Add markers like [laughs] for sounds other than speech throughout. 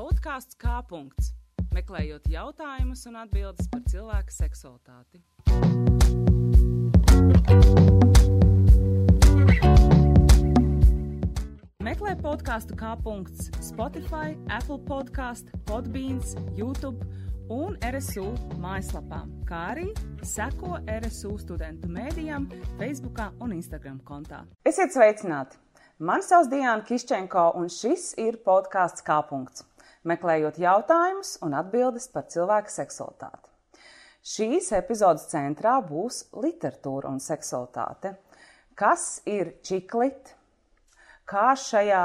Podkāsts kā punkts. Meklējot jautājumus un atbildes par cilvēka seksualitāti. Meklē podkāstu kā punkts Spotify, Apple podkāstu, Podbeans, YouTube un RSU mājaslapā, kā arī seko RSU studentu mēdījām, Facebook un Instagram kontā. Esiet sveicināti! Mani sauc Diana Kiščenko, un šis ir podkāsts kā punkts, meklējot jautājumus un atbildes par cilvēka seksualitāti. Šīs epizodes centrā būs literatūra un seksualitāte. Kas ir čiklit? Kā šajā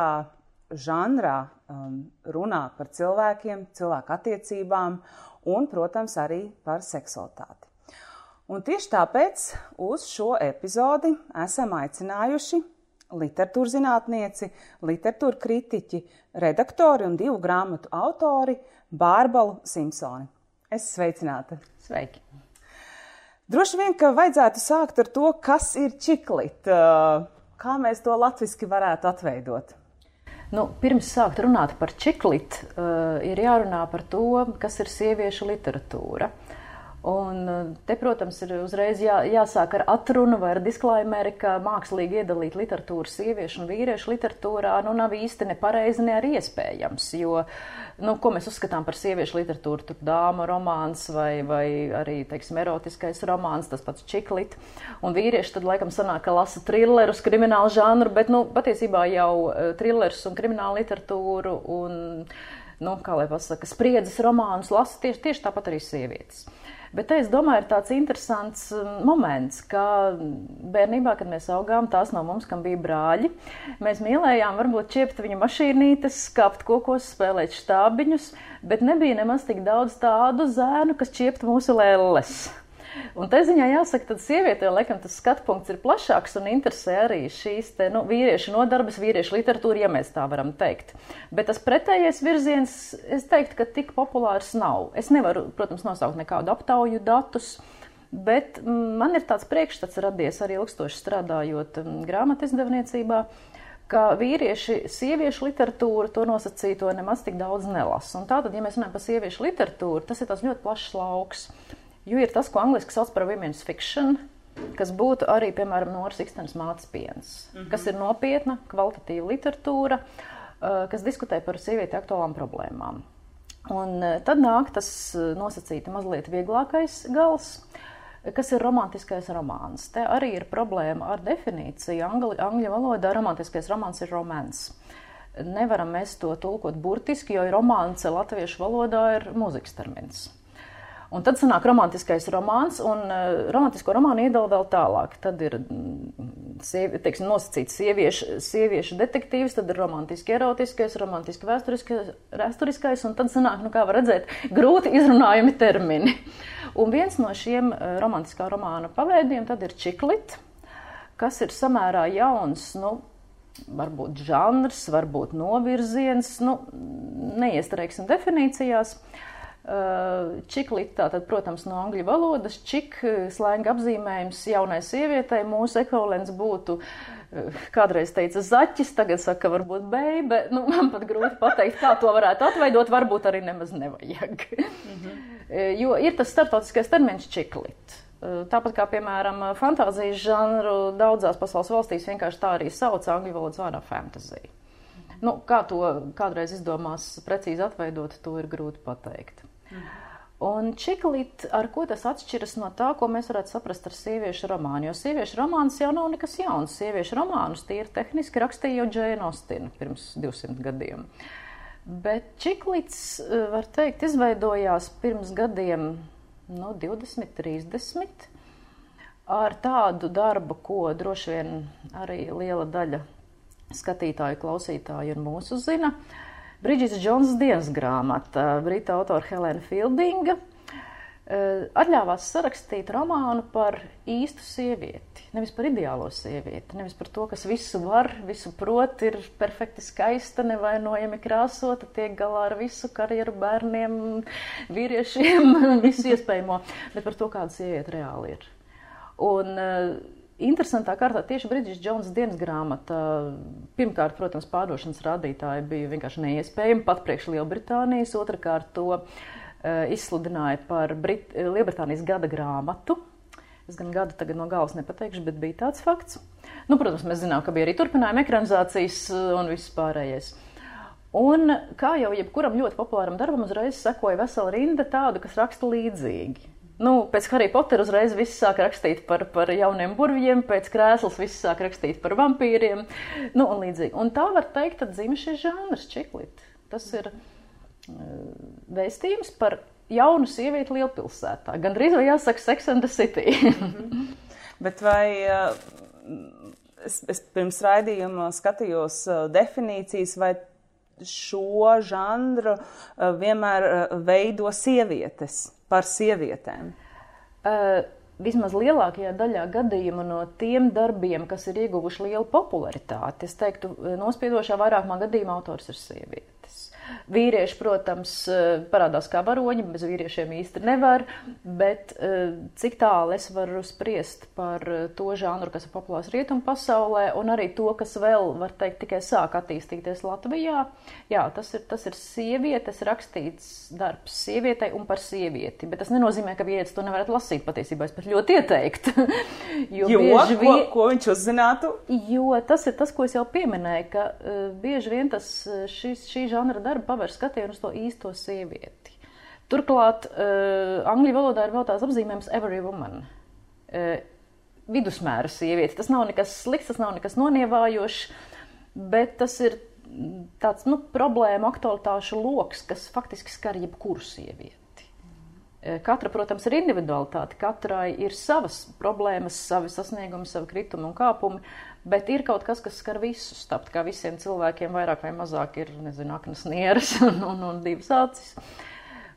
žanrā um, runā par cilvēkiem, cilvēku attiecībām un, protams, arī par seksualitāti. Un tieši tāpēc uz šo epizodi esam aicinājuši literatūras zinātnieci, literatūra kritiķi, redaktori un divu grāmatu autori Bārbalu Simpsoni. Es sveicināta! Sveiki! Droši vien, ka vajadzētu sākt ar to, kas ir čiklit. Kā mēs to latviski varētu atveidot? Nu, pirms sākt runāt par čiklit, uh, ir jārunā par to, kas ir sieviešu literatūra. Un te, protams, ir uzreiz jā, jāsāk ar atrunu vai ar disklaimeru, ka mākslīgi iedalīt literatūru sieviešu un vīriešu literatūrā nu, nav īsti nepareizi, ne arī iespējams. Jo, nu, ko mēs uzskatām par sieviešu literatūru, tur dāma romāns vai, vai arī, teiksim, erotiskais romāns, tas pats čiklit. Un vīrieši tad, laikam, sanāk, ka lasa trillerus, kriminālu žanru, bet, nu, patiesībā jau trillerus un kriminālu literatūru un, nu, kā lai pasaka, spriedzes romānus lasa tieši, tieši tāpat arī sievietes. Bet es domāju, ir tāds interesants moments, ka bērnībā, kad mēs augām, tās no mums, kam bija brāļi, mēs mīlējām varbūt ķiept viņu mašīnītes, skāpt kokos, spēlēt štābiņus, bet nebija nemaz tik daudz tādu zēnu, kas ķiept mūsu lēles. Un tā ziņā jāsaka, ka sievietē, laikam, tas skatu punkts ir plašāks un interesē arī šīs te, nu, vīriešu nodarbes, vīriešu literatūra, ja mēs tā varam teikt. Bet tas pretējais virziens, es teiktu, ka tik populārs nav. Es nevaru, protams, nosaukt nekādu aptauju datus. Bet man ir tāds priekšstats radies arī ilgstoši strādājot grāmatu izdevniecībā, ka vīrieši sieviešu literatūru to nosacīto nemaz tik daudz nelasa. Tātad, ja mēs runājam par sieviešu literatūru, tas ir tas ļoti plašs lauks. Jo ir tas, ko angļuiski sauc par women's fiction, kas būtu arī, piemēram, Noras Ikstenes mātes piens, mm -hmm. kas ir nopietna, kvalitatīva literatūra, kas diskutē par sievieti aktuālām problēmām. Un tad nāk tas nosacīti mazliet vieglākais gals, kas ir romantiskais romāns. Te arī ir problēma ar definīciju. Angli, angļu valodā romantiskais romāns ir romans. Nevaram mēs to tulkot burtiski, jo romāns latviešu valodā ir mūzikas termins. Un tad sanāk romantiskais romāns, un uh, romantisko romānu iedala vēl tālāk. Tad ir sievi, teiksim, nosacīts sieviešu, sieviešu detektīvs, tad ir romantiski erotiskais, romantiski vēsturiskais, un tad sanāk, nu kā var redzēt, grūti izrunājami termini. Un viens no šiem uh, romantiskā romāna paveidiem tad ir čiklit, kas ir samērā jauns, nu, varbūt žanrs, varbūt novirziens, nu, neiestrēgsim definīcijās. Uh, Čiklit, tātad, protams, no angļu valodas, čik slēnga apzīmējums jaunai sievietei, mūsu ekvivalents būtu, kādreiz teica zaķis, tagad saka varbūt beibe, nu, man pat grūti pateikt, kā to varētu atveidot, varbūt arī nemaz nevajag. -hmm. Jo ir tas starptautiskais termins čiklit. Tāpat kā, piemēram, fantāzijas žanru daudzās pasaules valstīs vienkārši tā arī sauc angļu valodas vārdā fantasy. Nu, kā to kādreiz izdomās precīzi atveidot, to ir grūti pateikt. Un čiklīt, ar ko tas atšķiras no tā, ko mēs varētu saprast ar sieviešu romānu? Jo sieviešu romāns jau nav nekas jauns. Sieviešu romānus tīri tehniski rakstīja jau Džēna Ostina pirms 200 gadiem. Bet čiklīts, eh, var teikt, izveidojās pirms gadiem, nu, 20, 30, ar tādu darbu, ko droši vien arī liela daļa skatītāju, klausītāju un mūsu zina. Uh, Brīdžits Džons dienas grāmata, brita autora Helēna Fieldinga, eh, atļāvās sarakstīt romānu par īstu sievieti. Nevis par ideālo sievieti, nevis par to, kas visu var, visu prot, ir perfekti skaista, nevainojami krāsota, tiek galā ar visu karjeru, bērniem, vīriešiem, [laughs] visu iespējamo, bet par to, kāda sieviete reāli ir. Un, uh, Interesantā kārtā tieši Brīdžīs Džons dienas grāmata, pirmkārt, protams, pārdošanas rādītāji bija vienkārši neiespējami pat priekš Lielbritānijas, otrkārt to uh, izsludināja par Brit Lielbritānijas gada grāmatu. Es gan gadu tagad no galvas nepateikšu, bet bija tāds fakts. Nu, protams, mēs zinām, ka bija arī turpinājuma ekranizācijas un viss pārējais. Un kā jau jebkuram ļoti populāram darbam, uzreiz sekoja vesela rinda tādu, kas raksta līdzīgi. Nu, pēc Harry Pottera uzreiz viss sāk rakstīt par, par jauniem burvjiem, pēc krēslas viss sāk rakstīt par vampīriem. Nu, un, līdzīgi. un tā var teikt, tad dzīve šis žanrs, čiklit. Tas ir uh, vēstījums par jaunu sievieti lielpilsētā. Gan drīz vai jāsaka Sex and the City. Bet vai uh, es, es pirms raidījuma skatījos uh, definīcijas, vai šo žanru vienmēr veido sievietes? Par sievietēm? Uh, vismaz lielākajā daļā gadījumu no tiem darbiem, kas ir ieguvuši lielu popularitāti, es teiktu, nospiedošā vairākumā gadījumā autors ir sievietes. Vīrieši, protams, eh, parādās kā varoņi, bez vīriešiem īsti nevar, bet eh, cik tālu es varu spriest par eh, to žanru, kas ir populārs rietumu pasaulē, un arī to, kas vēl, var teikt, tikai sāk attīstīties Latvijā. Jā, tas ir, tas ir sievietes rakstīts darbs sievietei un par sievieti, bet tas nenozīmē, ka vietas to nevarat lasīt patiesībā. Es pat ļoti ieteiktu. [laughs] jo, jo bieži vien... ko, ko viņš uzzinātu? Jo tas ir tas, ko es jau pieminēju, ka uh, bieži vien tas šis, šī žanra darba paver skatienu uz to īsto sievieti. Turklāt uh, angļu valodā ir vēl tāds apzīmējums every woman. Uh, vidusmēra sieviete. Tas nav nekas slikts, tas nav nekas nonievājošs, bet tas ir tāds nu, problēma aktualitāšu lokus, kas faktiski skar jebkuru sievieti. Katra, protams, ir individualitāte, katrai ir savas problēmas, savi sasniegumi, savi kritumi un kāpumi, Bet ir kaut kas, kas skar visus. Tāpat kā visiem cilvēkiem vairāk vai mazāk ir, nezinu, aknas nieras [laughs] un, un, un divas acis.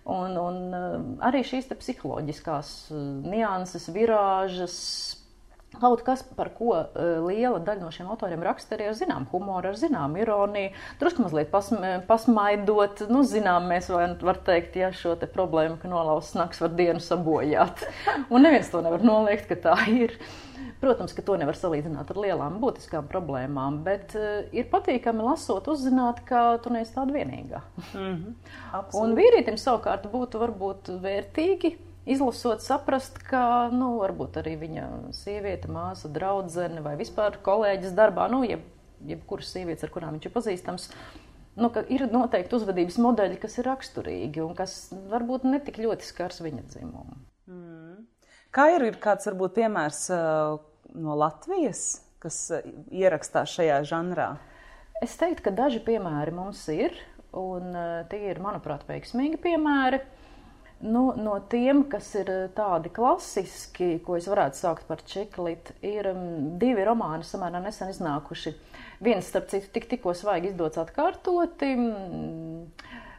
Un, un uh, arī šīs psiholoģiskās uh, nianses, virāžas, Kaut kas, par ko uh, liela daļa no šiem autoriem raksta, arī ar zinām humoru, ar zinām ironiju, drusku mazliet pasm pasmaidot. Nu, zinām, mēs vai, var teikt, ja šo te problēmu, ka nolauzts nakts var dienu sabojāt. [laughs] Un neviens to nevar noliegt, ka tā ir. Protams, ka to nevar salīdzināt ar lielām būtiskām problēmām, bet uh, ir patīkami lasot, uzzināt, ka tu neesi tāda vienīgā. Mm -hmm. Absolut. Un vīrietim savukārt būtu varbūt vērtīgi izlasot, saprast, ka nu, varbūt arī viņa sieviete, māsa, draudzene vai vispār kolēģis darbā, nu, jeb, jebkuras sievietes, ar kurām viņš ir pazīstams. Nu, ir noteikti uzvedības modeļi, kas ir raksturīgi un kas varbūt netik ļoti skars viņa dzimumu. Mm. Kā ir, ir kāds varbūt piemērs uh, no Latvijas, kas uh, ierakstās šajā žanrā? Es teiktu, ka daži piemēri mums ir, un uh, tie ir, manuprāt, veiksmīgi piemēri. Nu, no tiem, kas ir tādi klasiski, ko es varētu saukt par čeklitu, ir um, divi romāni samērā nesen iznākuši. Viens, starp citu, tik, tikko svaigi izdots atkārtoti.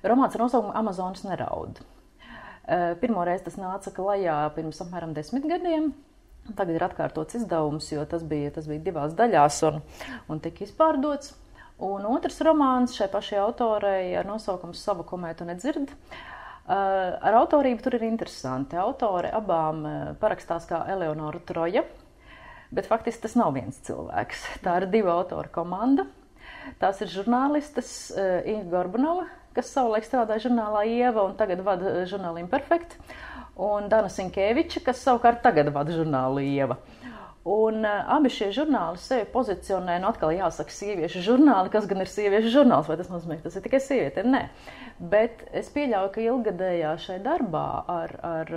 Romāns ar nosaukumu Amazonas neraud. Eh, Pirmo reizi tas nāca klajā pirms apmēram desmit gadiem. Tagad ir atkārtots izdevums, jo tas bija, tas bija divās daļās un, un tika izpārdots. Un otrs romāns šai pašai autorei ar nosaukumu Savu komētu nedzird. Eh, ar autorību tur ir interesanti. Autore abām eh, parakstās kā Eleonora Troja, bet faktiski tas nav viens cilvēks. Tā ir divu autoru komanda. Tās ir žurnālistes Inga Gorbanova, kas savulaik strādāja žurnālā Ieva un tagad vada eh, žurnālu Imperfekt, un Dana Sinkēviča, kas savukārt tagad vada žurnālu Ieva. Un uh, abi šie žurnāli sevi pozicionē, nu atkal jāsaka, sieviešu žurnāli, kas gan ir sieviešu žurnāls, vai tas nozīmē, ka tas ir tikai sieviete? Nē. Bet es pieļauju, ka ilgadējā šai darbā ar, ar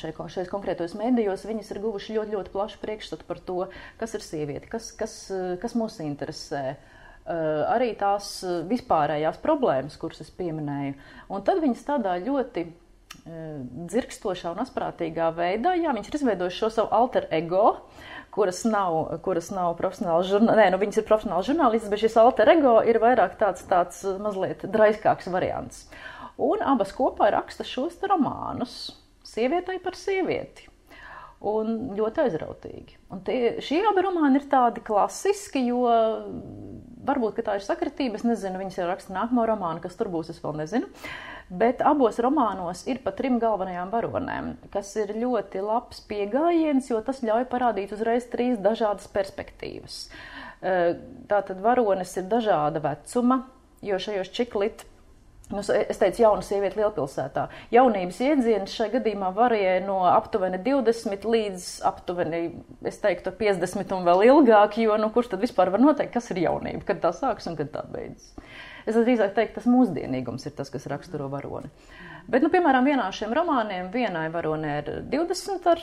šeit, šeit konkrētos medijos viņas ir guvuši ļoti, ļoti plašu priekšstatu par to, kas ir sieviete, kas, kas, kas mūs interesē. Uh, Eh, arī tās eh, vispārējās problēmas, kuras es pieminēju. Un tad viņas tādā ļoti eh, dzirkstošā un asprātīgā veidā, jā, viņš ir izveidojis šo savu alter ego, kuras nav, kuras nav profesionāli žurnālisti, nē, nu viņas ir profesionāli žurnālisti, bet šis alter ego ir vairāk tāds, tāds mazliet draiskāks variants. Un abas kopā raksta šos romānus sievietei par sievieti un ļoti aizrautīgi. Un tie, šie abi romāni ir tādi klasiski, jo varbūt tā ir sakritība, es nezinu, viņas jau raksta nākamo romānu, kas tur būs, es vēl nezinu. Bet abos romānos ir pa trim galvenajām varonēm, kas ir ļoti labs pieejams, jo tas ļauj parādīt uzreiz trīs dažādas perspektīvas. Tātad varonis ir dažāda vecuma, jo šajos čiklitos Nu, es teicu, jauna sieviete lielpilsētā. Jaunības iedziens šajā gadījumā varēja no aptuveni 20 līdz aptuveni, es teiktu, 50 un vēl ilgāk, jo nu, kurš tad vispār var noteikt, kas ir jaunība, kad tā sākas un kad tā beidzas. Es drīzāk teiktu, tas mūsdienīgums ir tas, kas raksturo varoni. Bet, nu, piemēram, vienā šiem romāniem vienai varonē ir 20 ar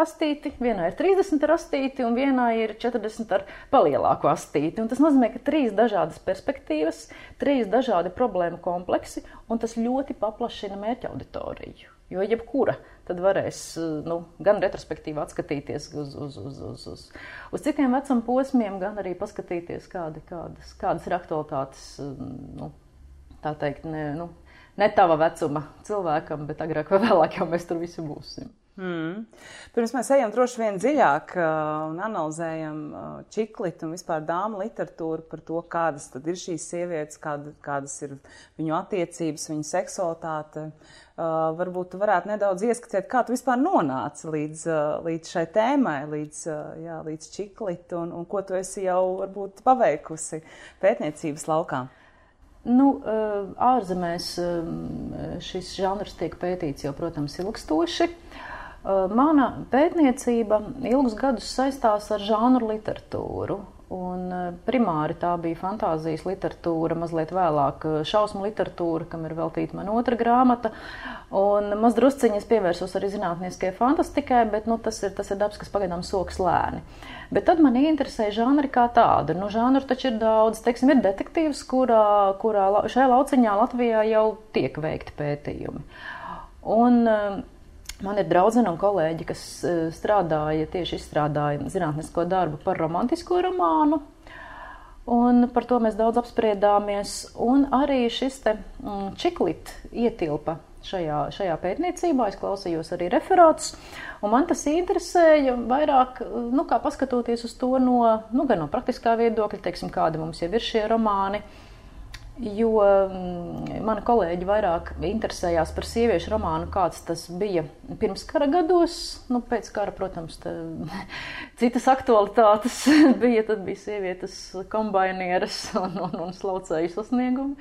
astīti, vienā ir 30 ar astīti, un vienā ir 40 ar palielāku astīti. Un tas nozīmē, ka trīs dažādas perspektīvas, trīs dažādi problēmu kompleksi, un tas ļoti paplašina mērķa auditoriju. Jo jebkura tad varēs nu, gan retrospektīvi atskatīties uz, uz, uz, uz, uz, uz citiem vecuma posmiem, gan arī paskatīties, kādi, kādas, kādas ir aktualitātes, nu, tā teikt, ne, nu, ne tava vecuma cilvēkam, bet agrāk vai vēlāk jau mēs tur visi būsim. Mm. Pirms mēs ejam droši vien dziļāk uh, un analizējam uh, čiklitu un vispār dāmu literatūru par to, kādas tad ir šīs sievietes, kāda, kādas ir viņu attiecības, viņu seksualitāte. Uh, varbūt tu varētu nedaudz ieskatīt, kā tu vispār nonāci līdz, uh, līdz šai tēmai, līdz, uh, jā, līdz čiklitu un, un ko tu esi jau varbūt paveikusi pētniecības laukā. Nu, ārzemēs šis žanrs tiek pētīts jau, protams, ilgstoši. Uh, mana pētniecība ilgus gadus saistās ar žānru literatūru. Un eh, primāri tā bija fantāzijas literatūra, mazliet vēlāk eh, šausmu literatūra, kam ir veltīta man otra grāmata. Un mazdrusciņi es pievērsos arī zinātniskajai fantastikai, bet nu, tas, ir, tas ir dabas, kas pagaidām soks lēni. Bet tad man interesē žanri kā tāda. Nu, žanru taču ir daudz. Teiksim, ir detektīvs, kurā, kurā šajā lauciņā Latvijā jau tiek veikti pētījumi. Un, Man ir draudzene un kolēģi, kas e, strādāja, tieši izstrādāja zinātnisko darbu par romantisko romānu. Un par to mēs daudz apspriedāmies. Un arī šis te mm, čiklit ietilpa šajā, šajā pētniecībā. Es klausījos arī referātus. Un man tas interesēja vairāk, nu, kā paskatoties uz to no, nu, gan no praktiskā viedokļa, teiksim, kādi mums jau ir šie romāni. Uh, Jo mm, mani kolēģi vairāk interesējās par sieviešu romānu, kāds tas bija pirms kara gados. Nu, pēc kara, protams, [laughs] citas aktualitātes [laughs] bija. Tad bija sievietes kombainieres [laughs] un, un, un slaucēju sasniegumi.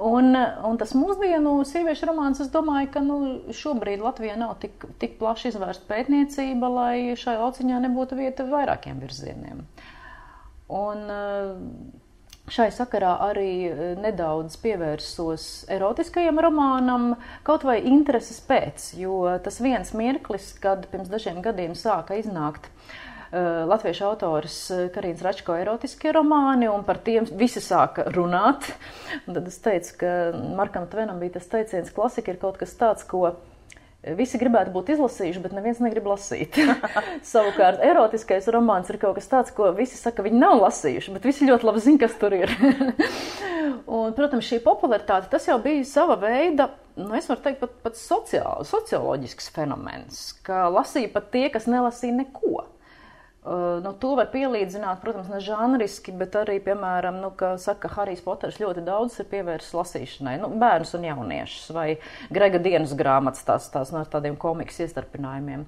Un, un tas mūsdienu sieviešu romāns, es domāju, ka nu, šobrīd Latvijā nav tik, tik plaši izvērsta pētniecība, lai šai lauciņā nebūtu vieta vairākiem virzieniem. Un, Šai sakarā arī e, nedaudz pievērsos erotiskajam romānam, kaut vai intereses pēc, jo tas viens mirklis, kad pirms dažiem gadiem sāka iznākt uh, latviešu autors e, Karīnas Račko erotiskie romāni, un par tiem visi sāka runāt. Un tad es teicu, ka Markam Tvenam bija tas teiciens, klasika ir kaut kas tāds, ko Visi gribētu būt izlasījuši, bet neviens negrib lasīt. [laughs] Savukārt, erotiskais romāns ir kaut kas tāds, ko visi saka, viņi nav lasījuši, bet visi ļoti labi zina, kas tur ir. [laughs] un, protams, šī popularitāte tas jau bija sava veida, nu, es varu teikt, pat, pat sociāli, socioloģisks fenomens, ka lasīja pat tie, kas nelasīja neko. Uh, nu, to var pielīdzināt, protams, ne žanriski, bet arī, piemēram, nu, ka saka, Harijs Poters ļoti daudz ir pievērsis lasīšanai, nu, bērnus un jauniešus, vai Grega dienas grāmatas, tās, tās no tādiem komiks iestarpinājumiem.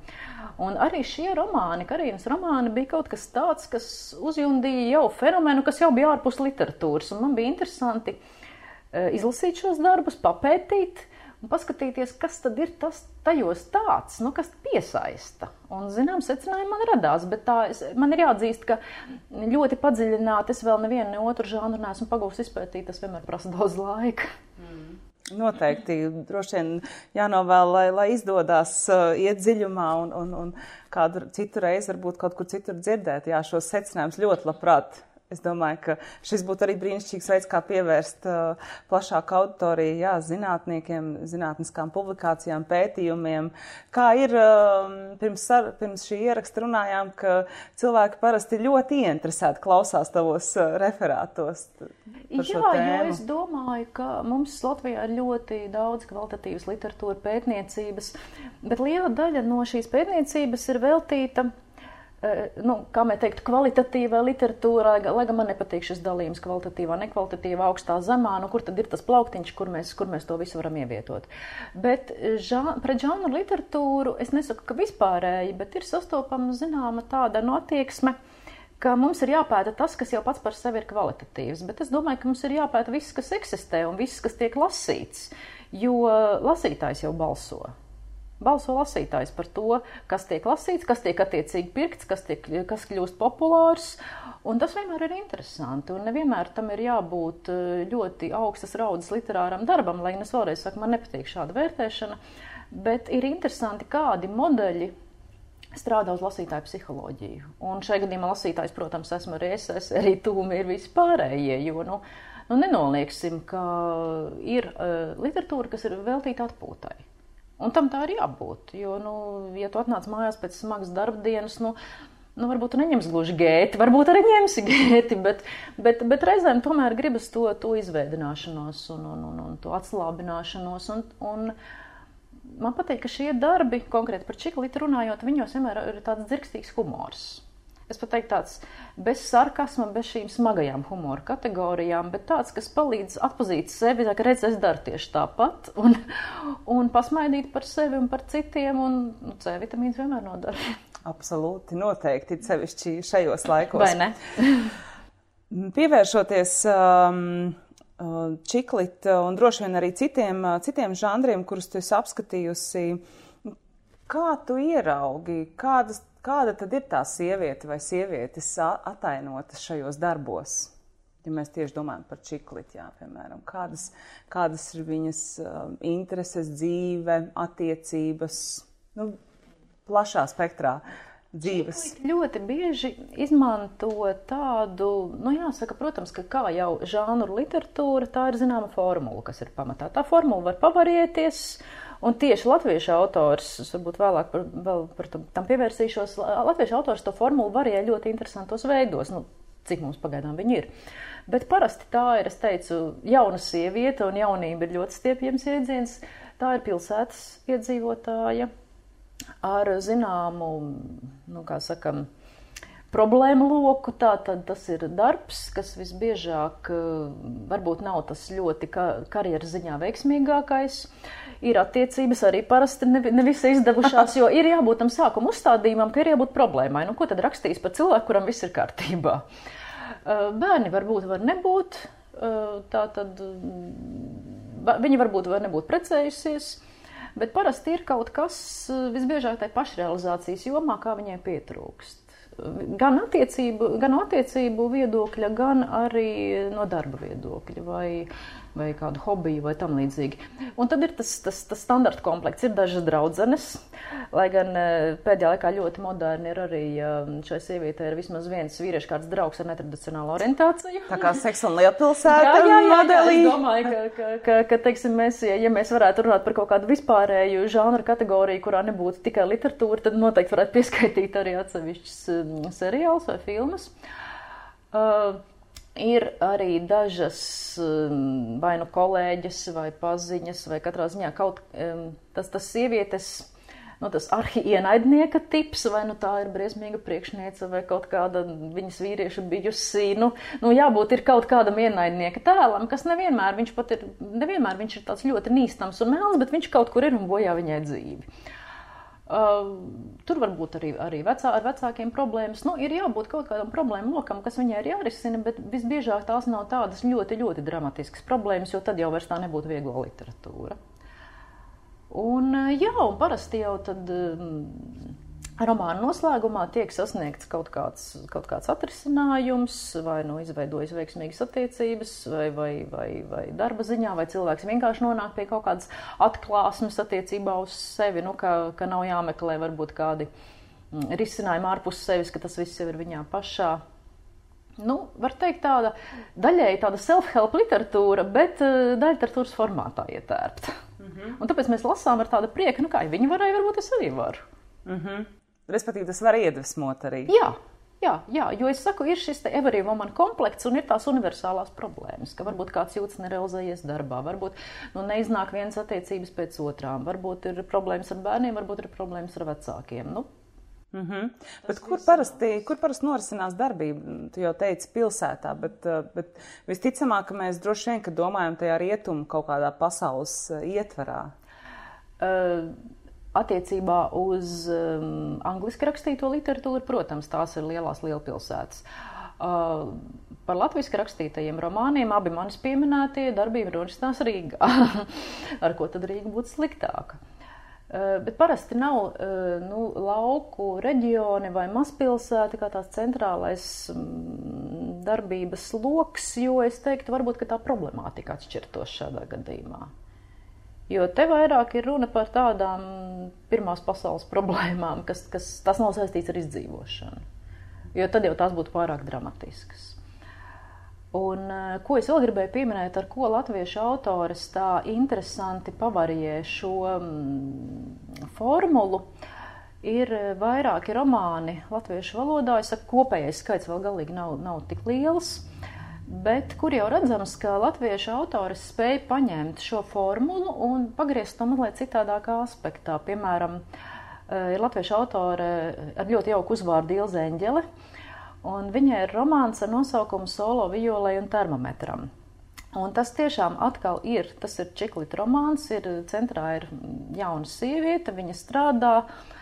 Un arī šie romāni, Karīnas romāni, bija kaut kas tāds, kas uzjundīja jau fenomenu, kas jau bija ārpus literatūras, un man bija interesanti uh, izlasīt šos darbus, papētīt, un paskatīties, kas tad ir tas tajos tāds, nu, kas piesaista. Un, zinām, secinājumi man radās, bet tā, es, man ir jāatzīst, ka ļoti padziļināt es vēl nevienu ne otru žanru neesmu pagūst izpētīt, tas vienmēr prasa daudz laika. Mm. Noteikti, droši vien jānovēl, lai, lai izdodas uh, iet dziļumā un, un, un kādu citu reizi varbūt kaut kur citur dzirdēt. Jā, šos secinājumus ļoti labprāt Es domāju, ka šis būtu arī brīnišķīgs veids, kā pievērst uh, plašāku auditoriju jā, zinātniekiem, zinātniskām publikācijām, pētījumiem. Kā ir uh, pirms, pirms šī ieraksta runājām, ka cilvēki parasti ļoti ieinteresēti klausās tavos uh, referātos. Jā, jo es domāju, ka mums Latvijā ir ļoti daudz kvalitatīvas literatūra pētniecības, bet liela daļa no šīs pētniecības ir veltīta nu, kā mēs teiktu, kvalitatīvā literatūrā, lai gan man nepatīk šis dalījums kvalitatīvā, nekvalitatīvā, augstā, zemā, nu, kur tad ir tas plauktiņš, kur mēs, kur mēs to visu varam ievietot. Bet žā, pret žānu literatūru es nesaku, ka vispārēji, bet ir sastopama zināma tāda notieksme. No ka mums ir jāpēta tas, kas jau pats par sevi ir kvalitatīvs, bet es domāju, ka mums ir jāpēta viss, kas eksistē un viss, kas tiek lasīts, jo lasītājs jau balso. Balso lasītājs par to, kas tiek lasīts, kas tiek attiecīgi pirkts, kas, tiek, kas kļūst populārs. Un tas vienmēr ir interesanti. Un nevienmēr tam ir jābūt eh, ļoti augstas raudas literāram darbam, lai gan es vēlreiz saku, man nepatīk šāda vērtēšana. Bet ir interesanti, kādi modeļi strādā uz lasītāju psiholoģiju. Un šajā gadījumā lasītājs, protams, esmu arī es, es arī tūmi ir vispārējie. Jo, nu, nu nenolieksim, ka ir uh, literatūra, kas ir veltīta atpūtai. Un tam tā ir jābūt. Jo, nu, ja tu atnāc mājās pēc smagas darba dienas, nu, nu, varbūt tu neņemsi gluži gēti, varbūt arī ņemsi gēti, bet, bet, bet reizēm tomēr gribas to, to izveidināšanos un, un, un, un to atslābināšanos. Un, un man patīk, ka šie darbi, konkrēti par čiklīti runājot, viņos vienmēr ir tāds dzirkstīgs humors. Es pat teiktu, tāds bez sarkasma, bez šīm smagajām humora kategorijām, bet tāds, kas palīdz atpazīt sevi, tā, ka redz, es daru tieši tāpat, un, un pasmaidīt par sevi un par citiem, un nu, C vitamīns vienmēr nodara. Absolūti, noteikti, sevišķi šajos laikos. Vai ne? [laughs] Pievēršoties um, uh, čiklita un droši vien arī citiem, uh, citiem žanriem, kurus tu esi apskatījusi, kā tu ieraugi, kādas Kāda tad ir tā sieviete vai sievietes atainotas šajos darbos? Ja mēs tieši domājam par čiklīti, piemēram, kādas, kādas ir viņas um, intereses, dzīve, attiecības, nu, plašā spektrā dzīves. Ļoti bieži izmanto tādu, nu, jāsaka, protams, ka kā jau žānru literatūra, tā ir zināma formula, kas ir pamatā. Tā formula var pavarieties. Uh, Un tieši latviešu autors, es varbūt vēlāk par, vēl par tam pievērsīšos, latviešu autors to formulu varēja ļoti interesantos veidos, nu, cik mums pagaidām viņi ir. Bet parasti tā ir, es teicu, jauna sieviete, un jaunība ir ļoti stiepjams iedziens. Tā ir pilsētas iedzīvotāja ar zināmu, nu, kā sakam, problēmu loku. Tātad tas ir darbs, kas visbiežāk varbūt nav tas ļoti karjeras ziņā veiksmīgākais ir attiecības arī parasti ne, ne visai izdevušās, jo ir jābūt tam sākuma uzstādījumam, ka ir jābūt problēmai. Nu, ko tad rakstīs par cilvēku, kuram viss ir kārtībā? Bērni varbūt var nebūt, tā tad viņi varbūt var nebūt precējusies, bet parasti ir kaut kas visbiežāk tai pašrealizācijas jomā, kā viņai pietrūkst gan attiecību, gan attiecību viedokļa, gan arī no darba viedokļa. Vai, vai kādu hobiju vai tam līdzīgi. Un tad ir tas, tas, tas standarta komplekts. Ir dažas draudzenes, lai gan e, pēdējā laikā ļoti moderni ir arī šai sievietei ir vismaz viens vīriešu kāds draugs ar netradicionālu orientāciju. Tā kā seks un lielpilsēta jā, jā, jā, modelī. Jā, es domāju, ka, ka, ka, ka teiksim, mēs, ja mēs varētu runāt par kaut kādu vispārēju žanru kategoriju, kurā nebūtu tikai literatūra, tad noteikti varētu pieskaitīt arī atsevišķus seriālus vai filmas. Uh, Ir arī dažas um, vai nu kolēģis, vai paziņas, vai katrā ziņā kaut um, tas, tas sievietes, nu, tas arhienaidnieka tips, vai nu tā ir briesmīga priekšniece, vai kaut kāda viņas vīrieša bijusi. Nu, nu, jābūt ir kaut kādam ienaidnieka tēlam, kas nevienmēr viņš pat ir, nevienmēr viņš ir tāds ļoti nīstams un melns, bet viņš kaut kur ir un bojā viņai dzīvi. Tur var būt arī, arī vecā, ar vecākiem problēmas. Nu, ir jābūt kaut kādam problēmu lokam, kas viņai ir jārisina, bet visbiežāk tās nav tādas ļoti, ļoti dramatiskas problēmas, jo tad jau vairs tā nebūtu viegla literatūra. Un, jā, un parasti jau tad. Um, Romāna noslēgumā tiek sasniegts kaut kāds, kaut kāds atrisinājums, vai nu izveidojas veiksmīgas attiecības, vai, vai, vai, vai darba ziņā, vai cilvēks vienkārši nonāk pie kaut kādas atklāsmes attiecībā uz sevi, nu, ka, ka nav jāmeklē varbūt kādi mm, risinājumi ārpus sevis, ka tas viss jau ir viņā pašā. Nu, var teikt, tāda daļēji tāda self-help literatūra, bet uh, daļliteratūras formātā ietērpta. Mm -hmm. Un tāpēc mēs lasām ar tādu prieku, nu kā viņi varēja, varbūt es arī varu. Mm -hmm. Respektīvi, tas var iedvesmot arī. Jā. Jā, jā, jo es saku, ir šis every woman komplekts un ir tās universālās problēmas, ka varbūt kāds jūtas nerealizējies darbā, varbūt nu, neiznāk viens attiecības pēc otrām, varbūt ir problēmas ar bērniem, varbūt ir problēmas ar vecākiem. Nu, Mm -hmm. Bet kur parasti, kur parasti norisinās darbība? Tu jau teici, pilsētā, bet, uh, bet visticamāk, ka mēs droši vien domājam tajā rietumu kaut kādā pasaules uh, ietvarā. Uh, attiecībā uz um, angliski rakstīto literatūru, protams, tās ir lielās lielpilsētas. Uh, par latviešu rakstītajiem romāniem abi manis pieminētie darbība norisinās Rīgā. [laughs] Ar ko tad Rīga būtu sliktāka? Uh, bet parasti nav uh, nu, lauku reģioni vai mazpilsēta kā tāds centrālais um, darbības lokus, jo es teiktu, varbūt tā problemātika atšķirtos šādā gadījumā. Jo te vairāk ir runa par tādām pirmās pasaules [laughs] problēmām, kas, kas tas nav saistīts ar izdzīvošanu. Jo tad jau tās būtu pārāk dramatiskas. Un, eh, ko es vēl gribēju pieminēt, ar ko latviešu autors tā interesanti pavarīja šo mm, formulu, ir vairāki romāni latviešu valodā. Es saku, kopējais skaits vēl galīgi nav, nav tik liels. Uh, bet kur jau redzams, ka latviešu autors spēja paņemt šo formulu un pagriezt to mazliet citādākā aspektā. Piemēram, eh, ir latviešu autore ar ļoti jauku uzvārdu Ilze Eņģele, un viņai ir romāns ar nosaukumu Solo violai un termometram. Un tas tiešām atkal ir, tas ir čiklita romāns, ir centrā ir jauna sieviete, viņa strādā, uh,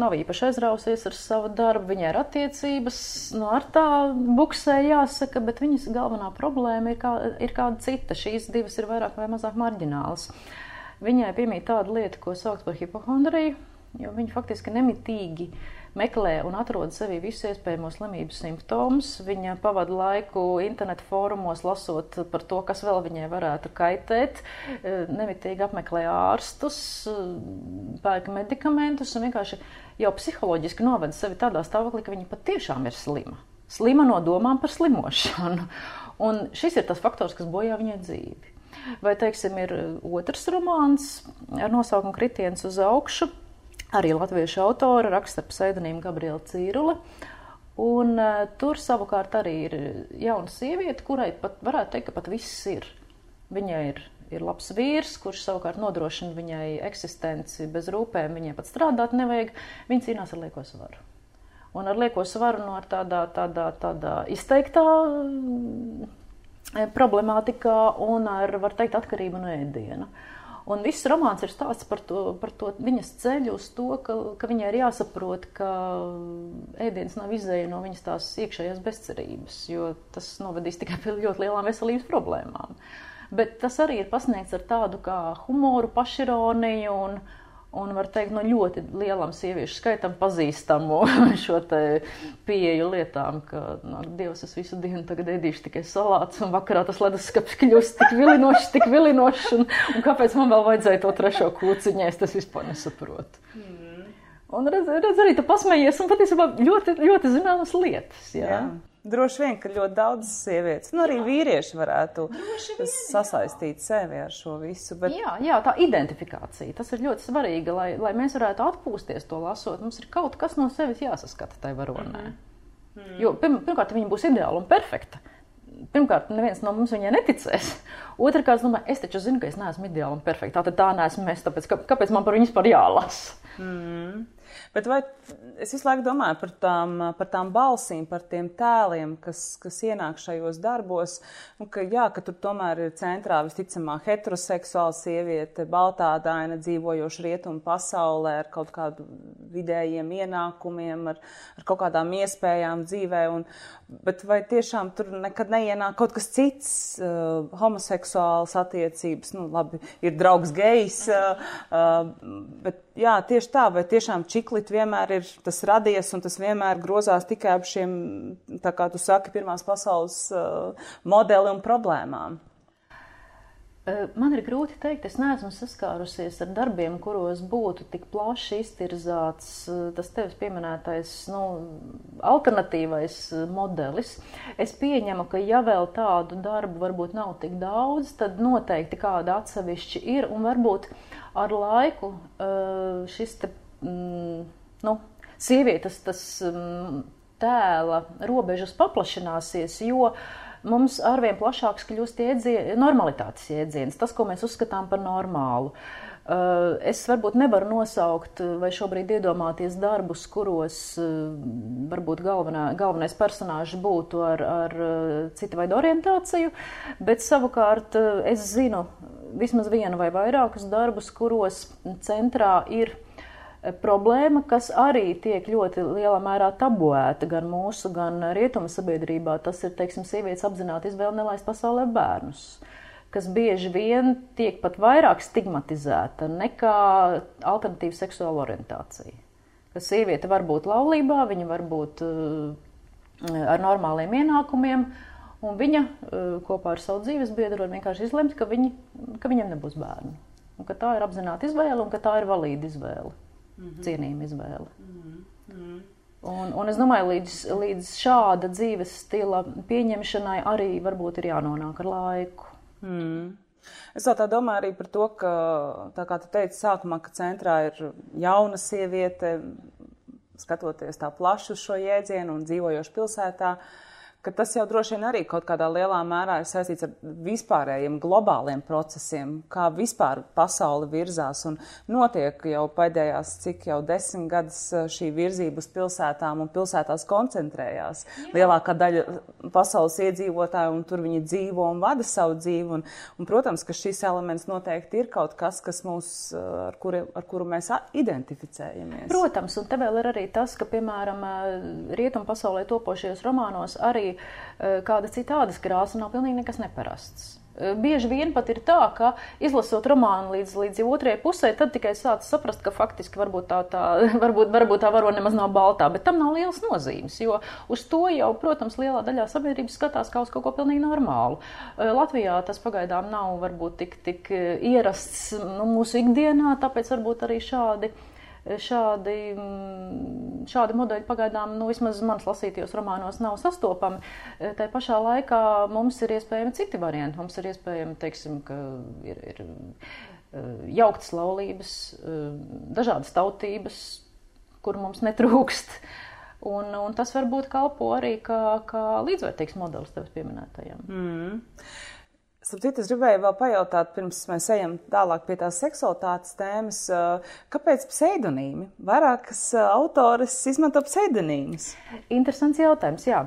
nav īpaši aizrausies ar savu darbu, viņai ir attiecības, nu, ar tā buksē jāsaka, bet viņas galvenā problēma ir, kā, ir kāda cita. Šīs divas ir vairāk vai mazāk marģinālas. Viņai piemīt tāda lieta, ko sauc par hipohondriju, jo viņa faktiski nemitīgi uh, meklē un atrod sevī visus iespējamos slimības simptomus. Viņa pavada laiku internetu fórumos, lasot par to, kas vēl viņai varētu kaitēt, e, nemitīgi apmeklē ārstus, e, pērk medikamentus un vienkārši jau psiholoģiski novada sevi tādā stāvoklī, ka viņa patiešām ir slima. Slima no domām par slimošanu. [laughs] Un šis ir tas faktors, kas bojā viņai dzīvi. Vai, teiksim, ir otrs romāns ar nosaukumu Kritiens uz augšu, arī latviešu autora, raksta ar pseidonīmu Gabriela Cīrula. Un, uh, tur savukārt arī ir jauna sieviete, kurai pat varētu teikt, ka pat viss ir. Viņai ir, ir labs vīrs, kurš savukārt nodrošina viņai eksistenci bez rūpēm, viņai pat strādāt nevajag. Viņa cīnās ar lieko svaru. Un ar lieko svaru no tādā, tādā, tādā izteiktā problemātikā un ar, var teikt, atkarību no ēdiena. Uh, Un viss romāns ir stāsts par to, par to viņas ceļu uz to, ka, ka viņai ir jāsaprot, ka ēdiens nav izēja no viņas tās iekšējās bezcerības, jo tas novedīs tikai pie ļoti lielām veselības problēmām. Bet tas arī ir pasniegts ar tādu kā humoru, pašironiju un, un var teikt, no ļoti lielam sieviešu skaitam pazīstamu [laughs] šo pieeju lietām, ka, no, Dievs, es visu dienu tagad ēdīšu tikai salātus, un vakarā tas leduskapis kļūst tik vilinošs, tik vilinošs, un, un kāpēc man vēl vajadzēja to trešo kūciņu, es tas vispār nesaprotu. Mm. Un redz, redz arī tu pasmējies, un patiesībā ļoti, ļoti zināmas lietas, jā. jā. Droši vien, ka ļoti daudz sievietes, nu arī vīrieši varētu vien, sasaistīt jā. sevi ar šo visu. Bet... Jā, jā, tā identifikācija, tas ir ļoti svarīgi, lai, lai mēs varētu atpūsties to lasot. Mums ir kaut kas no sevis jāsaskata tai varonē. Mm -hmm. Jo, pirm, pirmkārt, viņa būs ideāla un perfekta. Pirmkārt, neviens no mums viņai neticēs. Otrakārt, es domāju, es taču zinu, ka es neesmu ideāla un perfekta. Tā tad tā neesmu mēs, tāpēc kāpēc man par viņu vispār jālasa? Mm. Bet vai es visu laiku domāju par tām, par tām balsīm, par tiem tēliem, kas, kas ienāk šajos darbos, un ka, jā, ka tur tomēr ir centrā visticamāk heteroseksuāla sieviete, baltādaina, dzīvojoša rietumu pasaulē ar kaut kādu vidējiem ienākumiem, ar, ar kaut kādām iespējām dzīvē, un, bet vai tiešām tur nekad neienāk kaut kas cits, uh, homoseksuāls attiecības, nu labi, ir draugs gejs, uh, uh, bet jā, tieši tā, vai tiešām čiklit vienmēr ir tas radies un tas vienmēr grozās tikai ap šiem, tā kā tu saki, pirmās pasaules uh, modeli un problēmām? Man ir grūti pateikt, es neesmu saskārusies ar darbiem, kuros būtu tik plaši iztirzāts tas tevis pieminētais nu, alternatīvais modelis. Es pieņemu, ka ja vēl tādu darbu varbūt nav tik daudz, tad noteikti kāda atsevišķi ir un varbūt ar laiku šis te, mm, nu, sievietes tas mm, tēla robežas paplašināsies, jo uh, mums arvien plašāks kļūst jēdzie, normalitātes jēdziens, tas, ko mēs uzskatām par normālu. Uh, es varbūt nevaru nosaukt vai šobrīd iedomāties darbus, kuros uh, varbūt galvenā, galvenais personāžs būtu ar, ar citu veidu orientāciju, bet savukārt es zinu vismaz vienu vai vairākus darbus, kuros centrā ir problēma, kas arī tiek ļoti lielā mērā tabuēta gan mūsu, gan rietumu sabiedrībā. Tas ir, teiksim, sievietes apzināti izvēle nelaist pasaulē bērnus, kas bieži vien tiek pat vairāk stigmatizēta nekā alternatīva seksuāla orientācija. Ka sieviete var būt laulībā, viņa var būt uh, ar normāliem ienākumiem, un viņa uh, kopā ar savu dzīves biedru var vienkārši izlemt, ka, viņi, ka viņam nebūs bērnu. Un ka tā ir apzināta izvēle un ka tā ir valīda izvēle mm -hmm. cienījama izvēle. Mm -hmm. Un, un es domāju, līdz, līdz šāda dzīves stila pieņemšanai arī varbūt ir jānonāk ar laiku. Mm. Es tā domāju arī par to, ka, tā kā tu teici sākumā, ka centrā ir jauna sieviete, skatoties tā plaši uz šo jēdzienu un dzīvojoši pilsētā, uh, ka tas jau droši vien arī kaut kādā lielā mērā ir saistīts ar vispārējiem globāliem procesiem, kā vispār pasaule virzās un notiek jau pēdējās cik jau desmit gadus eh, šī virzība uz pilsētām un pilsētās koncentrējās. Jā. Lielākā daļa pasaules iedzīvotāju un tur viņi dzīvo un vada savu dzīvi un, un protams, ka šis elements noteikti ir kaut kas, kas mūs, eh, ar, kuri, ar kuru mēs identificējamies. Protams, un te vēl ir arī tas, ka, piemēram, eh, rietumu pasaulē topošajos romānos arī arī eh, kāda citādas krāsa nav pilnīgi nekas neparasts. Eh, bieži vien pat ir tā, ka izlasot romānu līdz, līdz otrajai pusē, tad tikai sāc saprast, ka faktiski varbūt tā, tā, [laughs] varbūt, varbūt tā varone nemaz nav baltā, bet tam nav liels nozīmes, jo uz to jau, protams, lielā daļā sabiedrības skatās kā uz kaut ko pilnīgi normālu. Eh, Latvijā tas pagaidām nav varbūt tik, tik ierasts nu, mūsu ikdienā, tāpēc varbūt arī šādi šādi, mm, šādi modeļi pagaidām, nu, vismaz manas lasītajos romānos, nav sastopami. E, tā pašā laikā mums ir iespējami citi varianti. Mums ir iespējami, teiksim, ka ir, ir e, jauktas laulības, e, dažādas tautības, kur mums netrūkst. Un, un tas varbūt kalpo arī kā, kā līdzvērtīgs modelis tevis pieminētajam. Mm. Sapratu, es gribēju vēl pajautāt, pirms mēs ejam tālāk pie tās seksualitātes tēmas, kāpēc pseidonīmi? Vairākas autores izmanto pseidonīmus. Interesants jautājums, jā.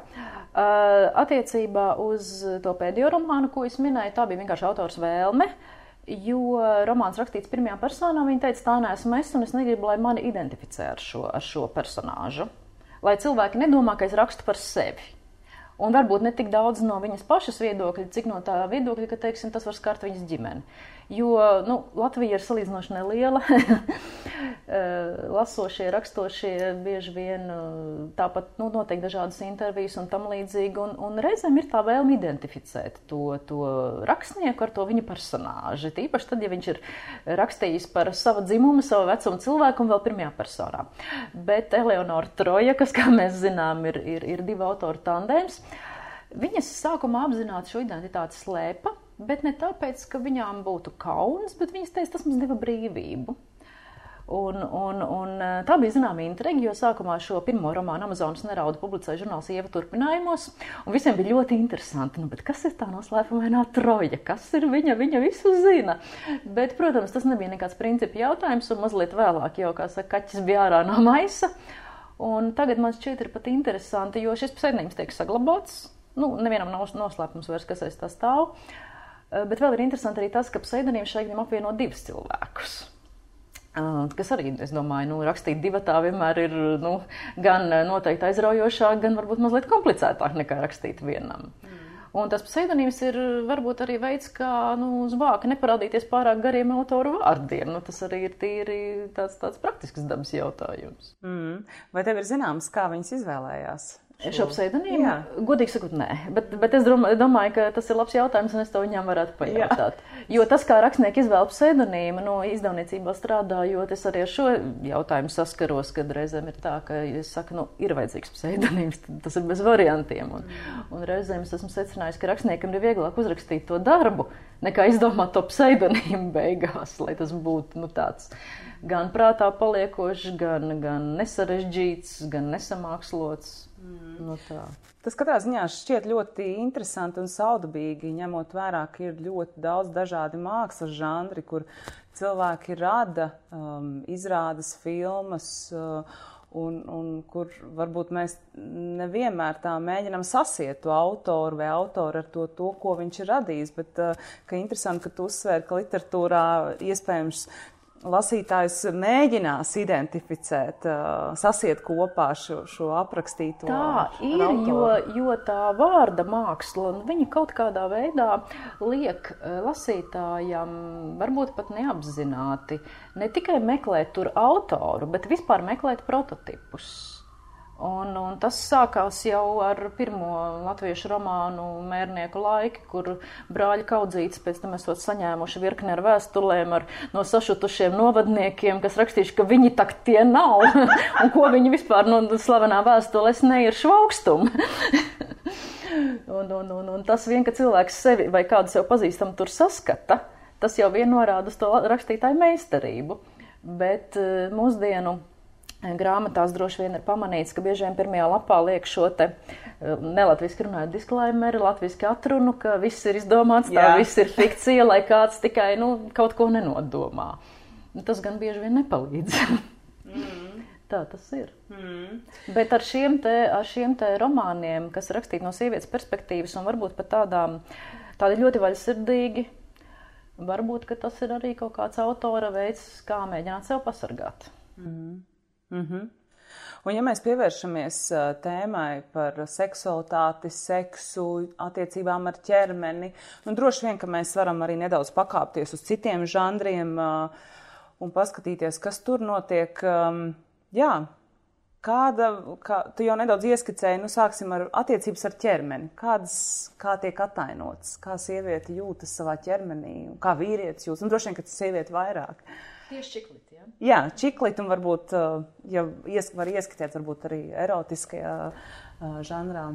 Attiecībā uz to pēdējo romānu, ko es minēju, tā bija vienkārši autors vēlme. Jo romāns rakstīts pirmajā personā, viņa teica, tā neesmu es, un es negribu, lai mani identificē ar šo, ar šo personāžu. Lai cilvēki nedomā, ka es rakstu par sevi. Un varbūt ne tik daudz no viņas pašas viedokļa, cik no tā viedokļa, ka teiksim, tas var skart viņas ģimeni. Jo nu, Latvija ir salīdzinoši neliela. [laughs] Eh, lasošie, rakstošie bieži vien eh, tāpat nu, notiek dažādas intervijas un tam līdzīgi. Un, un reizēm ir tā vēlme identificēt to, to rakstnieku ar to viņa personāžu. Tīpaši tad, ja viņš ir rakstījis par savu dzimumu, savu vecumu cilvēku un vēl pirmajā personā. Bet Eleonora Troja, kas, kā mēs zinām, ir, ir, ir divu autoru tandēms, viņas sākumā apzināti šo identitāti slēpa Bet ne tāpēc, ka viņām būtu kauns, bet viņas teica, tas mums deva brīvību. Un, un, un e, tā bija zināma intriga, jo sākumā šo pirmo romānu Amazonas neraudu publicēja žurnāls Ieva turpinājumos, un visiem bija ļoti interesanti, nu, kas ir tā noslēpumainā troja, kas ir viņa, viņa visu zina. Bet, protams, tas nebija nekāds principi jautājums, un mazliet vēlāk jau, kā saka, kaķis bija ārā no maisa. Un tagad man šķiet ir pat interesanti, jo šis pseidonīms tiek saglabāts. Nu, nevienam nav noslēpums vairs, kas aiz tā stāv. Eh, bet vēl ir interesanti arī tas, ka pseidonīms šeit apvieno divus cilvēkus. Uh, kas arī, es domāju, nu, rakstīt divi tā vienmēr ir nu, gan noteikti aizraujošāk, gan varbūt mazliet komplicētāk nekā rakstīt vienam. Mm. Un tas pseidonīms ir varbūt arī veids, kā nu, uz vāka neparādīties pārāk gariem autoru vārdiem. Nu, tas arī ir tīri tāds, tāds praktisks dabas jautājums. Mm. Vai tev ir zināms, kā viņas izvēlējās? Šo pseidonīmu? Godīgi sakot, nē. Bet, bet es domāju, ka tas ir labs jautājums, un es to viņām varētu pajautāt. Jā. Jo tas, kā rakstnieki izvēlas pseidonīmu, no izdevniecībā strādājot, es arī ar šo jautājumu saskaros, kad reizēm ir tā, ka es saku, nu, ir vajadzīgs pseidonīms, [laughs] tas ir bez variantiem. Un, un reizēm es esmu secinājis, ka rakstniekam ir vieglāk uzrakstīt to darbu, nekā izdomāt to pseidonīmu [laughs] beigās, lai tas būtu nu, tāds gan prātā paliekošs, gan, gan nesarežģīts, gan nesamākslots. Mm. No tā. Tas katrā ziņā šķiet ļoti interesanti un saudabīgi, ņemot vērā, ka ir ļoti daudz dažādi mākslas žanri, kur cilvēki rada um, izrādes filmas. Uh, un, un kur varbūt mēs nevienmēr tā mēģinām sasiet to autoru vai autoru ar to, to ko viņš ir radījis. Bet, uh, ka interesanti, ka tu uzsver, ka literatūrā iespējams lasītājs mēģinās identificēt, sasiet kopā šo, šo aprakstīto. Tā ir, jo, jo tā vārda māksla, viņa kaut kādā veidā liek lasītājam, varbūt pat neapzināti, ne tikai meklēt tur autoru, bet vispār meklēt prototipus. Un, un tas sākās jau ar pirmo latviešu romānu Mērnieku laiki, kur brāļa kaudzītes pēc tam esot saņēmuši virkni ar vēstulēm ar no sašutušiem novadniekiem, kas rakstījuši, ka viņi tak tie nav, [laughs] un ko viņi vispār no slavenā vēstules neiršu augstumu. [laughs] un, un, un, un tas vien, ka cilvēks sevi vai kādu sev pazīstam tur saskata, tas jau vien norāda uz to rakstītāju meistarību. Bet eh, mūsdienu grāmatās droši vien ir pamanīts, ka bieži vien pirmajā lapā liek šo te eh, nelatviski runājot disklaimeru, latviski atrunu, ka viss ir izdomāts, tā Jā. viss ir fikcija, lai kāds tikai nu, kaut ko nenodomā. Tas gan bieži vien nepalīdz. [laughs] mm. Tā tas ir. Mm. Bet ar šiem, te, ar šiem te romāniem, kas rakstīti no sievietes perspektīvas un varbūt pat tādām, tādi ļoti vaļsirdīgi, varbūt tas ir arī kaut kāds autora veids, kā mēģināt sev pasargāt. Mm. Mm -hmm. Un, ja mēs pievēršamies tēmai par seksualitāti, seksu, attiecībām ar ķermeni, nu, droši vien, ka mēs varam arī nedaudz pakāpties uz citiem žanriem un paskatīties, kas tur notiek. Jā, kāda, kā, tu jau nedaudz ieskicēji, nu, sāksim ar attiecības ar ķermeni. Kādas, kā tiek atainots, kā sieviete jūtas savā ķermenī, kā vīrietis jūtas, un droši vien, ka tas sieviete vairāk. Tieši čiklit. Ja? Jā, čiklit un varbūt, ja ies, var ieskatīt, varbūt arī erotiskajā žanrā.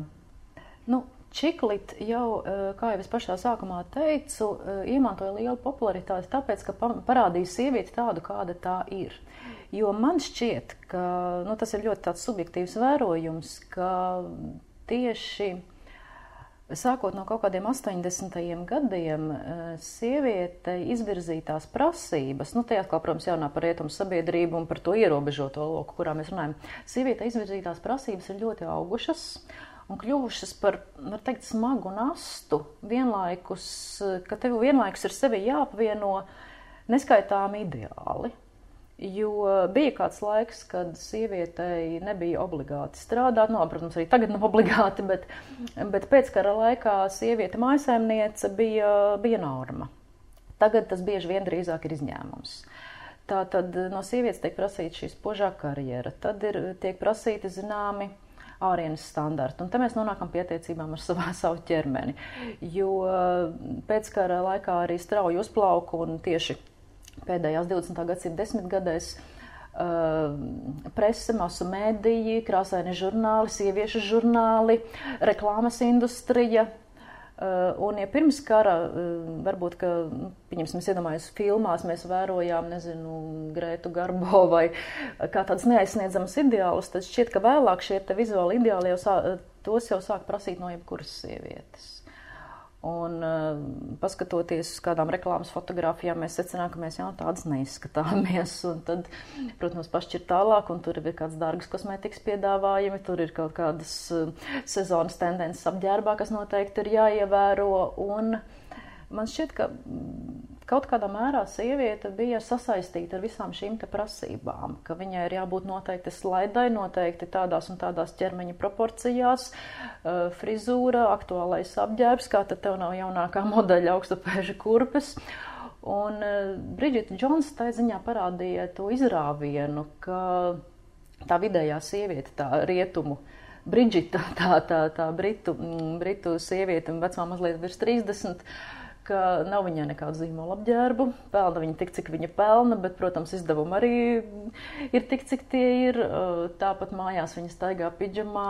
Nu, Čiklit jau, kā jau es pašā sākumā teicu, iemantoja lielu popularitāti, tāpēc, ka parādīja sievieti tādu, kāda tā ir. Jo man šķiet, ka nu, tas ir ļoti subjektīvs vērojums, ka tieši Sākot no kaut kādiem 80. gadiem, eh, sieviete izvirzītās prasības, nu, tajā atkal, protams, jārunā par rietumu sabiedrību un par to ierobežoto loku, kurā mēs runājam. Sieviete izvirzītās prasības ir ļoti augušas un kļuvušas par, var teikt, smagu nastu. Vienlaikus, ka tev vienlaikus ir sevi jāapvieno neskaitāmi ideāli. Jo bija kāds laiks, kad sievietei nebija obligāti strādāt. Nu, protams, arī tagad nav [laughs] obligāti, bet, bet pēckara laikā sieviete mājasēmniece bija, bija norma. Tagad tas bieži vien drīzāk ir izņēmums. Tā tad no sievietes tiek prasīta šī spožā karjera, tad ir, tiek prasīti zināmi ārienes standarti. Un te mēs nonākam pie attiecībām ar savu, [laughs] savu ķermeni. Jo pēckara laikā arī strauji uzplauka un tieši pēdējās 20. gadsimta desmitgadēs. Uh, prese, masu mēdīji, krāsaini žurnāli, sieviešu žurnāli, reklāmas industrija. Uh, un, ja pirms kara, uh, varbūt, ka, nu, pieņemsim, iedomājamies, filmās mēs vērojām, nezinu, Grētu Garbo vai kā tādas neaizsniedzamas ideālus, tad šķiet, ka vēlāk šie vizuāli ideāli jau sā, tos jau sāk prasīt no jebkuras sievietes. Un, uh, paskatoties uz kādām reklāmas fotografijām, mēs secinām, ka mēs jau tādas neizskatāmies. [laughs] Un tad, protams, pašķirt tālāk, un tur ir kāds dārgs kosmētikas piedāvājumi, tur ir kaut kādas uh, sezonas tendences apģērbā, kas noteikti ir jāievēro. Un man šķiet, ka Kaut kādā mērā sieviete bija sasaistīta ar visām šīm prasībām, ka viņai ir jābūt noteikti slaidai, noteikti tādās un tādās ķermeņa proporcijās, frizūra, aktuālais apģērbs, kā tad tev nav jaunākā modeļa augstupēža kurpes. Un Brigita Džons tā ziņā parādīja to izrāvienu, ka tā vidējā sieviete, tā rietumu, Brigita, tā, tā, tā britu, britu sieviete, vecumā mazliet virs 30, ka nav viņai nekādu zīmola apģērbu. Pelna viņa tik, cik viņa pelna, bet, protams, izdevumi arī ir tik, cik tie ir. Tāpat mājās viņa staigā pidžamā.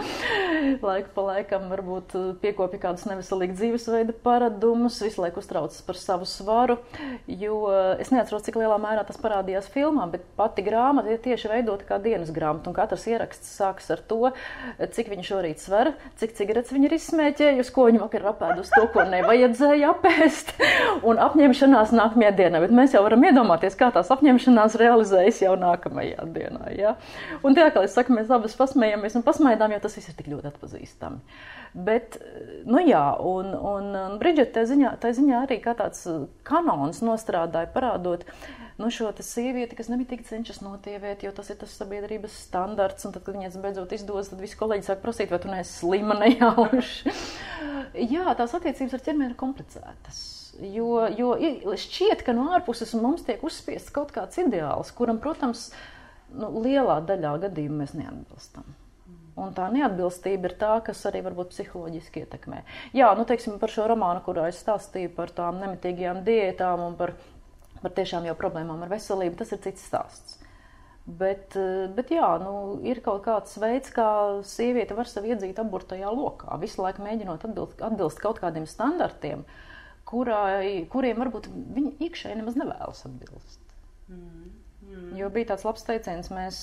[laughs] laiku pa laikam varbūt piekopja kādus neveselīgu dzīvesveida paradumus, visu laiku uztraucas par savu svaru. Jo es neatceros, cik lielā mērā tas parādījās filmā, bet pati grāmata ir tieši veidota kā dienas grāmata. Un katrs ieraksts sākas ar to, cik viņa šorīt sver, cik cigaretes viņa ir izsmēķējusi, ko viņa vakar apēdusi to, ko nevajadzēja apēst. Un apņemšanās nākamajā dienā. Bet mēs jau varam iedomāties, kā tās apņemšanās realizējas jau nākamajā dienā. Ja? Un tā kā es saku, mēs abas pasmējamies un pasmaidām, jo tas viss ir tik ļoti atpazīstami. Bet, nu jā, un, un, un Bridžeta tā ziņā, tā ziņā arī kā tāds kanons nostrādāja, parādot nu, šo sievieti, kas nemitīgi cenšas notievēt, jo tas ir tas sabiedrības standarts. Un tad, kad viņas beidzot izdodas, tad visi kolēģi sāk prasīt, vai tu neesi slima [laughs] nejauši. jā, tās attiecības ar ķermeni ir komplicētas. Jo, jo šķiet, ka no ārpuses mums tiek uzspiests kaut kāds ideāls, kuram, protams, nu, lielā daļā gadījumu mēs neatbilstam. Un tā neatbilstība ir tā, kas arī varbūt psiholoģiski ietekmē. Jā, nu, teiksim, par šo romānu, kurā es stāstīju par tām nemitīgajām diētām un par, par tiešām jau problēmām ar veselību, tas ir cits stāsts. Bet, bet jā, nu, ir kaut kāds veids, kā sieviete var sevi iedzīt aburtajā lokā, visu laiku mēģinot atbilst, atbilst kaut kādiem standartiem, kurai, kuriem varbūt viņa iekšēji nemaz nevēlas atbilst. Mm. Mm. Jo bija tāds labs teiciens, mēs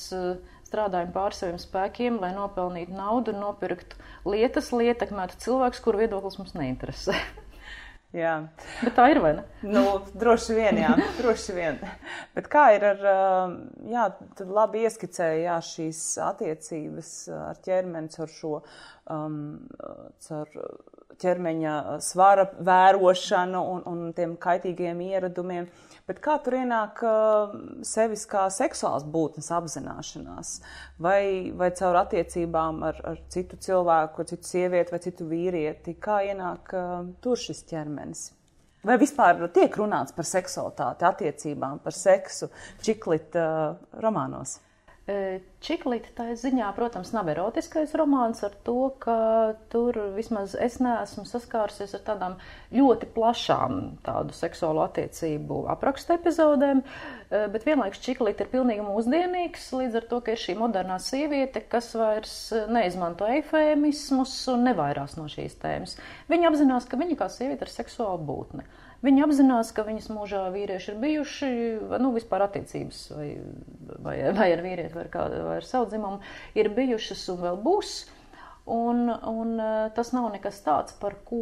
strādājam pār saviem spēkiem, lai nopelnītu naudu un nopirktu lietas, lai ietekmētu cilvēkus, kuru viedoklis mums neinteresē. [laughs] Jā. Bet tā ir vai ne? Nu, droši vien, jā, [laughs] droši vien. Bet kā ir ar, jā, tad labi ieskicēja, jā, šīs attiecības ar ķermeni ar šo, um, ar ķermeņa svara vērošanu un, un tiem kaitīgiem ieradumiem. Uh, Bet kā tur ienāk uh, sevis kā seksuāls būtnes apzināšanās? Vai, vai caur attiecībām ar, ar citu cilvēku, ar citu sievieti vai citu vīrieti? Kā ienāk uh, tur šis ķermenis? Vai vispār tiek runāts par seksualitāti, attiecībām, par seksu, čiklita uh, romānos? Čiklīte tā ziņā, protams, nav erotiskais romāns ar to, ka tur vismaz es neesmu saskārusies ar tādām ļoti plašām tādu seksuālu attiecību aprakstu epizodēm, bet vienlaikus Čiklīte ir pilnīgi mūsdienīgs, līdz ar to, ka ir šī modernā sieviete, kas vairs neizmanto eifēmismus un nevairās no šīs tēmas. Viņa apzinās, ka viņa kā sieviete ir seksuāla būtne. Viņi apzinās, ka viņas mūžā vīrieši ir bijuši, nu, vispār attiecības vai, vai, vai ar vīrieti, vai ar, kādu, vai ar savu dzimumu, ir bijušas un vēl būs. Un, un e, tas nav nekas tāds, par ko,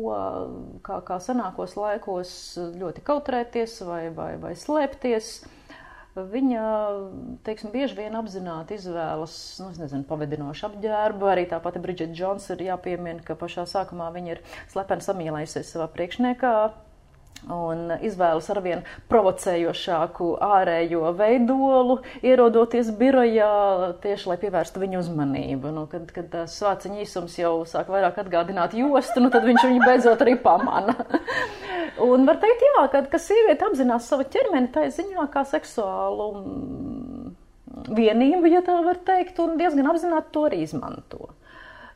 kā, kā senākos laikos, ļoti kautrēties vai, vai, vai slēpties. Viņa, teiksim, bieži vien apzināti izvēlas, nu, nezinu, pavadinošu apģērbu. Arī tā pati Bridžeta Džons ir jāpiemina, ka pašā sākumā viņa ir slepeni samīlējusies savā priekšniekā, un izvēlas arvien provocējošāku ārējo veidolu, ierodoties birojā tieši, lai pievērstu viņu uzmanību. Nu, kad, kad tas svāciņa īsums jau sāk vairāk atgādināt jostu, nu, tad viņš viņu beidzot arī pamana. [laughs] un var teikt, jā, kad, ka sieviete apzinās savu ķermeni tā ziņā kā seksuālu mm, vienību, ja tā var teikt, un diezgan apzināti to arī izmanto.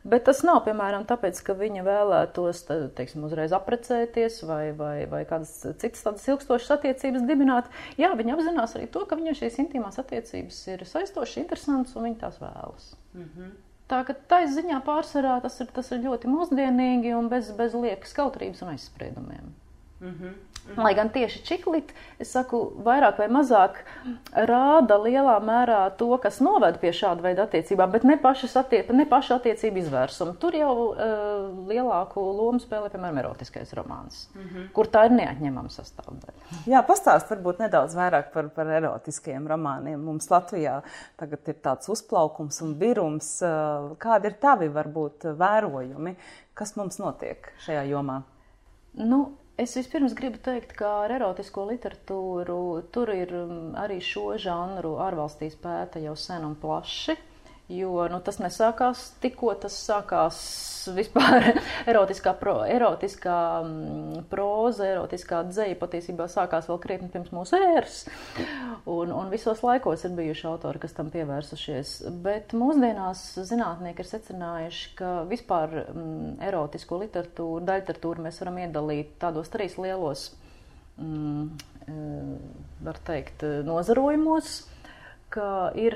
Bet tas nav, piemēram, tāpēc, ka viņa vēlētos, teiksim, uzreiz aprecēties vai, vai, vai kādas citas tādas ilgstošas attiecības dibināt. Jā, viņa apzinās arī to, ka viņai šīs intīmās attiecības ir saistošas, interesantas un viņa tās vēlas. Mm -hmm. Tā ka tā ziņā pārsvarā tas ir, tas ir ļoti mūsdienīgi un bez, bez liekas kautrības un aizspriedumiem. Mm -hmm. Mhm. Lai gan tieši čiklit, es saku, vairāk vai mazāk rāda lielā mērā to, kas noved pie šāda veida attiecībām, bet ne, attiec ne paša attiecību izvērsumu. Tur jau uh, lielāku lomu spēlē, piemēram, erotiskais romāns, mm -hmm. kur tā ir neatņemama sastāvdaļa. Jā, pastāst varbūt nedaudz vairāk par, par erotiskiem romāniem. Mums Latvijā tagad ir tāds uzplaukums un birums. Uh, kādi ir tavi varbūt vērojumi, kas mums notiek šajā jomā? Nu, Es vispirms gribu teikt, ka ar erotisko literatūru tur ir mm, arī šo žanru ārvalstīs pēta jau sen un plaši, Jo nu, tas nesākās tikko, tas sākās vispār [laughs] erotiskā, pro, erotiskā mm, proza, erotiskā dzēja patiesībā sākās vēl krietni pirms mūsu ēras. Un, un visos laikos ir bijuši autori, kas tam pievērsušies. Bet mūsdienās zinātnieki ir secinājuši, ka vispār mm, erotisko literatūru, daļliteratūru mēs varam iedalīt tādos trīs lielos, mm, eh, var teikt, nozarojumos ka ir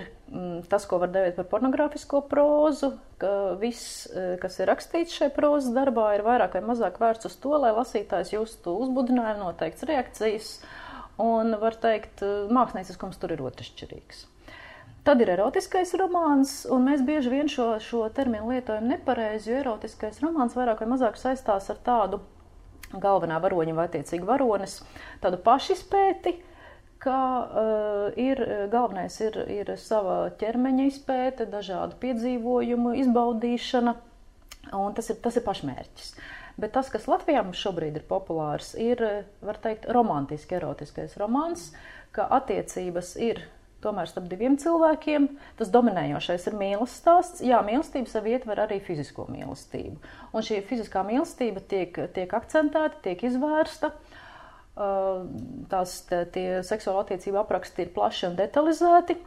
tas, ko var dēvēt par pornogrāfisko prózu, ka viss, e, kas ir rakstīts šajā prozas darbā, ir vairāk vai mazāk vērsts uz to, lai lasītājs justu uzbudinājumu, noteikts reakcijas, un, var teikt, e, mākslinieckums tur ir otršķirīgs. Tad ir erotiskais romāns, un mēs bieži vien šo, šo terminu lietojam nepareizi, jo erotiskais romāns vairāk vai mazāk saistās ar tādu galvenā varoņa vai attiecīgi varonis, tādu pašizpēti, uh, ka uh, ir galvenais ir, ir sava ķermeņa izpēte, dažādu piedzīvojumu izbaudīšana, un tas ir, tas ir pašmērķis. Bet tas, kas Latvijā mums šobrīd ir populārs, ir, var teikt, romantiski erotiskais romāns, ka attiecības ir tomēr starp diviem cilvēkiem. Tas dominējošais ir mīlestības stāsts. Jā, mīlestība sev ietver arī fizisko mīlestību. Un šī fiziskā mīlestība tiek, tiek akcentēta, tiek izvērsta. Uh, tās tie seksuāla attiecība apraksti ir plaši un detalizēti.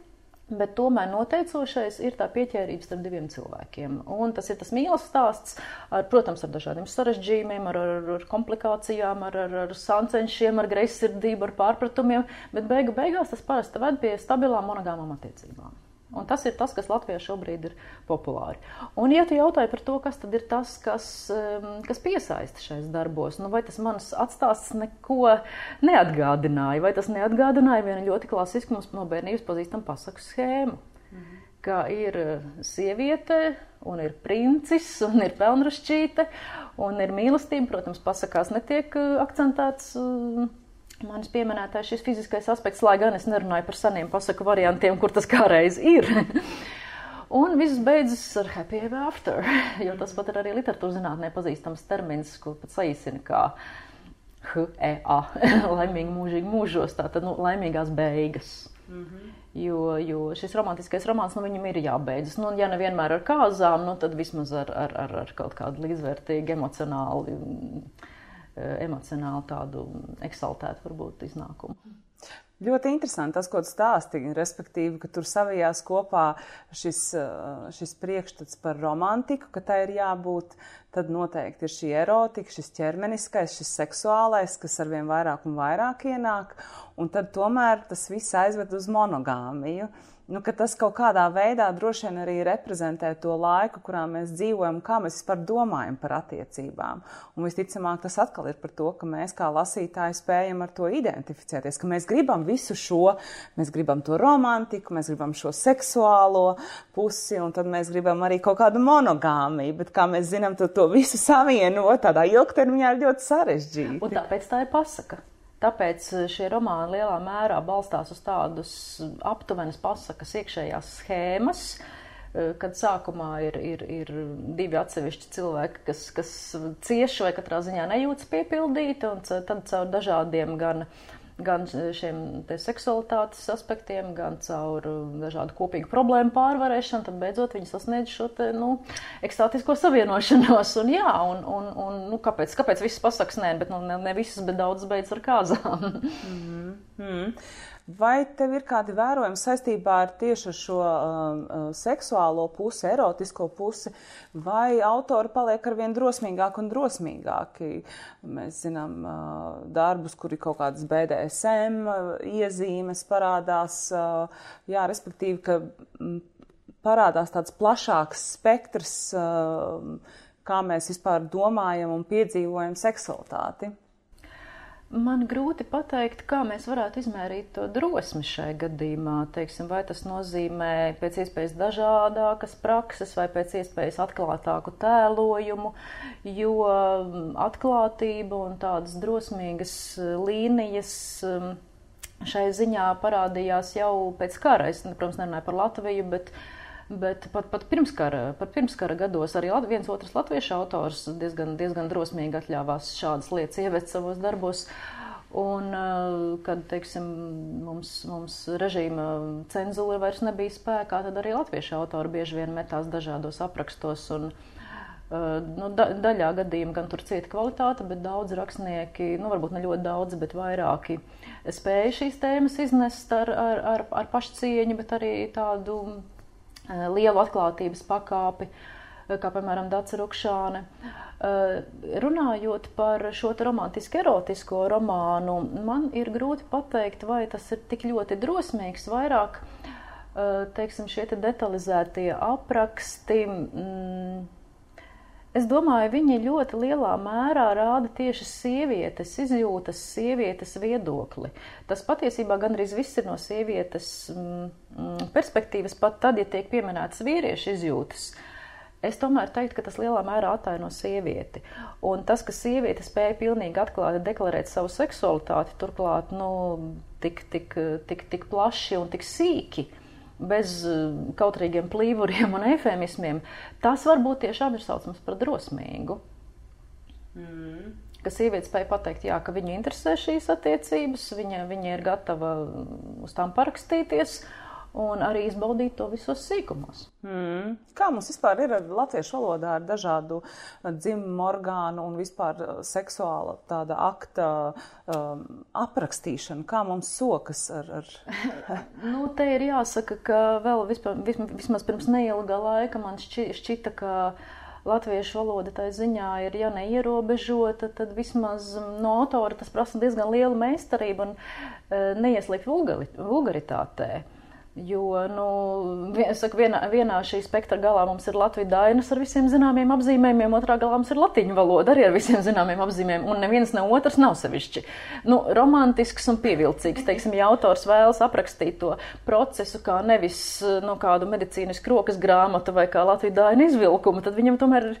Bet tomēr noteicošais ir tā pieķērība starp diviem cilvēkiem. Un tas ir tas mīlestības stāsts, ar, protams, ar dažādiem sarežģījumiem, ar, ar, ar komplikācijām, ar, ar, ar sancenšiem, ar greizsirdību, ar pārpratumiem. Bet beigu beigās tas parasti ved pie stabilām monogāmām attiecībām. Un tas ir tas, kas Latvijā šobrīd ir populāri. Un, ja tu jautāji par to, kas tad ir tas, kas, kas piesaista šais darbos, nu, vai tas manas atstāsts neko neatgādināja, vai tas neatgādināja vienu ļoti klasisku mums no bērnības pazīstamu pasaku schēmu. Mhm. Ka ir sieviete, un ir princis, [laughs] un ir pelnrašķīte, un ir mīlestība. Protams, pasakās netiek eh, akcentēts. Uh, Manis pieminētais šis fiziskais aspekts, lai gan es nerunāju par seniem pasaku variantiem, kur tas kādreiz ir. [laughs] Un viss beidzas ar happy ever after, [laughs] jo tas pat ir arī literatūras zinātnē pazīstams termins, ko pat saīsina kā HEA, [laughs] laimīgi mūžīgi mūžos, tātad nu, laimīgās beigas. Mm -hmm. jo, jo šis romantiskais romāns, nu, viņam ir jābeidzas. Nu, ja nevienmēr ar kāzām, nu, tad vismaz ar, ar, ar, ar kaut kādu līdzvērtīgu emocionālu emocionāli tādu eksaltētu varbūt iznākumu. Ļoti interesanti tas, ko tu stāstīji, respektīvi, ka tur savijās kopā šis, eh, šis priekšstats par romantiku, ka tai ir jābūt, tad noteikti ir šī erotika, šis ķermeniskais, šis seksuālais, kas arvien vairāk un vairāk ienāk, un tad tomēr tas viss aizved uz monogāmiju. Uh, nu, tas kaut kādā veidā droši vien arī reprezentē to laiku, kurā mēs dzīvojam, kā mēs vispār domājam par attiecībām. Un visticamāk, tas atkal ir par to, ka mēs kā lasītāji spējam ar to identificēties, ka mēs gribam visu šo, mēs gribam to romantiku, mēs gribam šo seksuālo pusi, un tad mēs gribam arī kaut kādu monogāmiju, bet kā mēs zinām, to, to visu savienot tādā ilgtermiņā ir ļoti sarežģīti. Un tāpēc tā ir pasaka. Tāpēc eh, šie romāni lielā mērā balstās uz tādas aptuvenas pasakas iekšējās schēmas, eh, kad sākumā ir, ir, ir divi atsevišķi cilvēki, kas, kas cieši vai katrā ziņā nejūtas piepildīti, un tad caur dažādiem gan uh, gan šiem seksualitātes aspektiem, gan caur dažādu kopīgu problēmu pārvarēšanu, tad beidzot viņi sasniedz šo te, nu, ekstātisko savienošanos. Un, jā, un, un, un nu, kāpēc, kāpēc visas pasakas nē, bet nu, ne, ne visas, bet daudz beidz ar kāzām. mm -hmm. Vai tev ir kādi vērojumi saistībā ar tieši šo um, uh, seksuālo pusi, erotisko pusi, vai autori paliek arvien drosmīgāki un drosmīgāki? Mēs zinām uh, darbus, kur ir kaut kādas BDSM uh, iezīmes parādās, uh, jā, respektīvi, ka mm, parādās tāds plašāks spektrs, uh, kā mēs vispār domājam un piedzīvojam seksualitāti. Man grūti pateikt, kā mēs varētu izmērīt to drosmi šai gadījumā. Teiksim, vai tas nozīmē pēc iespējas dažādākas prakses vai pēc iespējas atklātāku tēlojumu, jo mm, atklātība un tādas drosmīgas eh, līnijas mm, šai ziņā parādījās jau pēc kara. Es, protams, nerunāju par Latviju, bet Bet pat, pat, pirmskara, pat pirmskara gados arī viens otrs latviešu autors diezgan, diezgan drosmīgi atļāvās šādas lietas ievest savos darbos. Un, kad teiksim, mums, mums režīma cenzūra vairs nebija spēkā, tad arī latviešu autori bieži vien metās dažādos aprakstos. Un, nu, da, daļā gadījumā gan tur cieta kvalitāte, bet daudz rakstnieki, nu, varbūt ne ļoti daudz, bet vairāki spēja šīs tēmas iznest ar, ar, ar, ar pašcieņu, bet arī tādu lielu atklātības pakāpi, kā piemēram Dāca Rukšāne. Runājot par šo romantisku erotisko romānu, man ir grūti pateikt, vai tas ir tik ļoti drosmīgs, vairāk teiksim, šie detalizētie apraksti. Mm, Es domāju, viņi ļoti lielā mērā rāda tieši sievietes izjūtas, sievietes viedokli. Tas patiesībā gandrīz viss ir no sievietes mm, mm, perspektīvas, pat tad, ja tiek pieminētas vīriešu izjūtas. Es tomēr teiktu, ka tas lielā mērā attaino sievieti. Un tas, ka sieviete spēja pilnīgi atklāti deklarēt savu seksualitāti, turklāt nu, tik, tik, tik, tik plaši un tik sīki, uh, bez eh, kautrīgiem plīvuriem un efemismiem, tas varbūt tiešām ir saucams par drosmīgu. Mm. Ka sieviete spēja pateikt, jā, ka viņu interesē šīs attiecības, viņa, viņa ir gatava uz tām parakstīties, uh, un arī izbaudīt to visos sīkumos. Mm. Kā mums vispār ir ar latviešu valodā ar dažādu uh, dzimumu orgānu un vispār uh, seksuāla tāda akta um, aprakstīšana? Kā mums sokas ar? ar... [laughs] nu, te ir jāsaka, ka vēl vispār, vismaz pirms neilga laika man šķi, šķita, ka latviešu valoda tā ziņā ir, ja neierobežota, tad vismaz no autora tas prasa diezgan lielu meistarību un e, neieslīgt vulgaritātē. Jo, nu, saku, vienā, vienā šī spektra galā mums ir Latvijas dainas ar visiem zināmiem apzīmējumiem, otrā galā mums ir latīņu valoda arī ar visiem zināmiem apzīmējumiem, un neviens ne otrs nav sevišķi. Nu, romantisks un pievilcīgs, teiksim, ja autors vēlas aprakstīt to procesu kā nevis nu, kādu medicīnisku rokas grāmatu vai kā Latvijas daina izvilkumu, tad viņam tomēr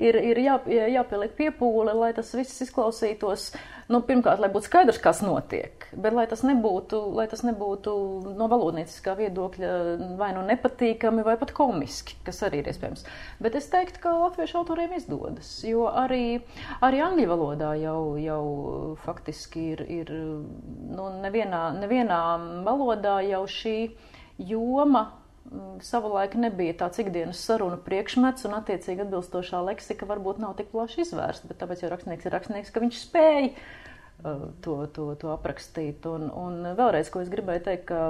ir, ir jā, jāpieliek piepūle, lai tas viss izklausītos nu, pirmkārt, lai būtu skaidrs, kas notiek, bet lai tas nebūtu, lai tas nebūtu no valodnieciskā viedokļa vai nu nepatīkami, vai pat komiski, kas arī ir iespējams. Bet es teiktu, ka latviešu autoriem izdodas, jo arī, arī angļu valodā jau, jau faktiski ir, ir nu, nevienā, nevienā valodā jau šī joma Mm, savulaik nebija tāds ikdienas sarunu priekšmets, un attiecīgi atbilstošā leksika varbūt nav tik plaši izvērsta, bet tāpēc jau rakstnieks ir rakstnieks, ka viņš spēja uh, to, to, to aprakstīt. Un, un vēlreiz, ko es gribēju teikt, ka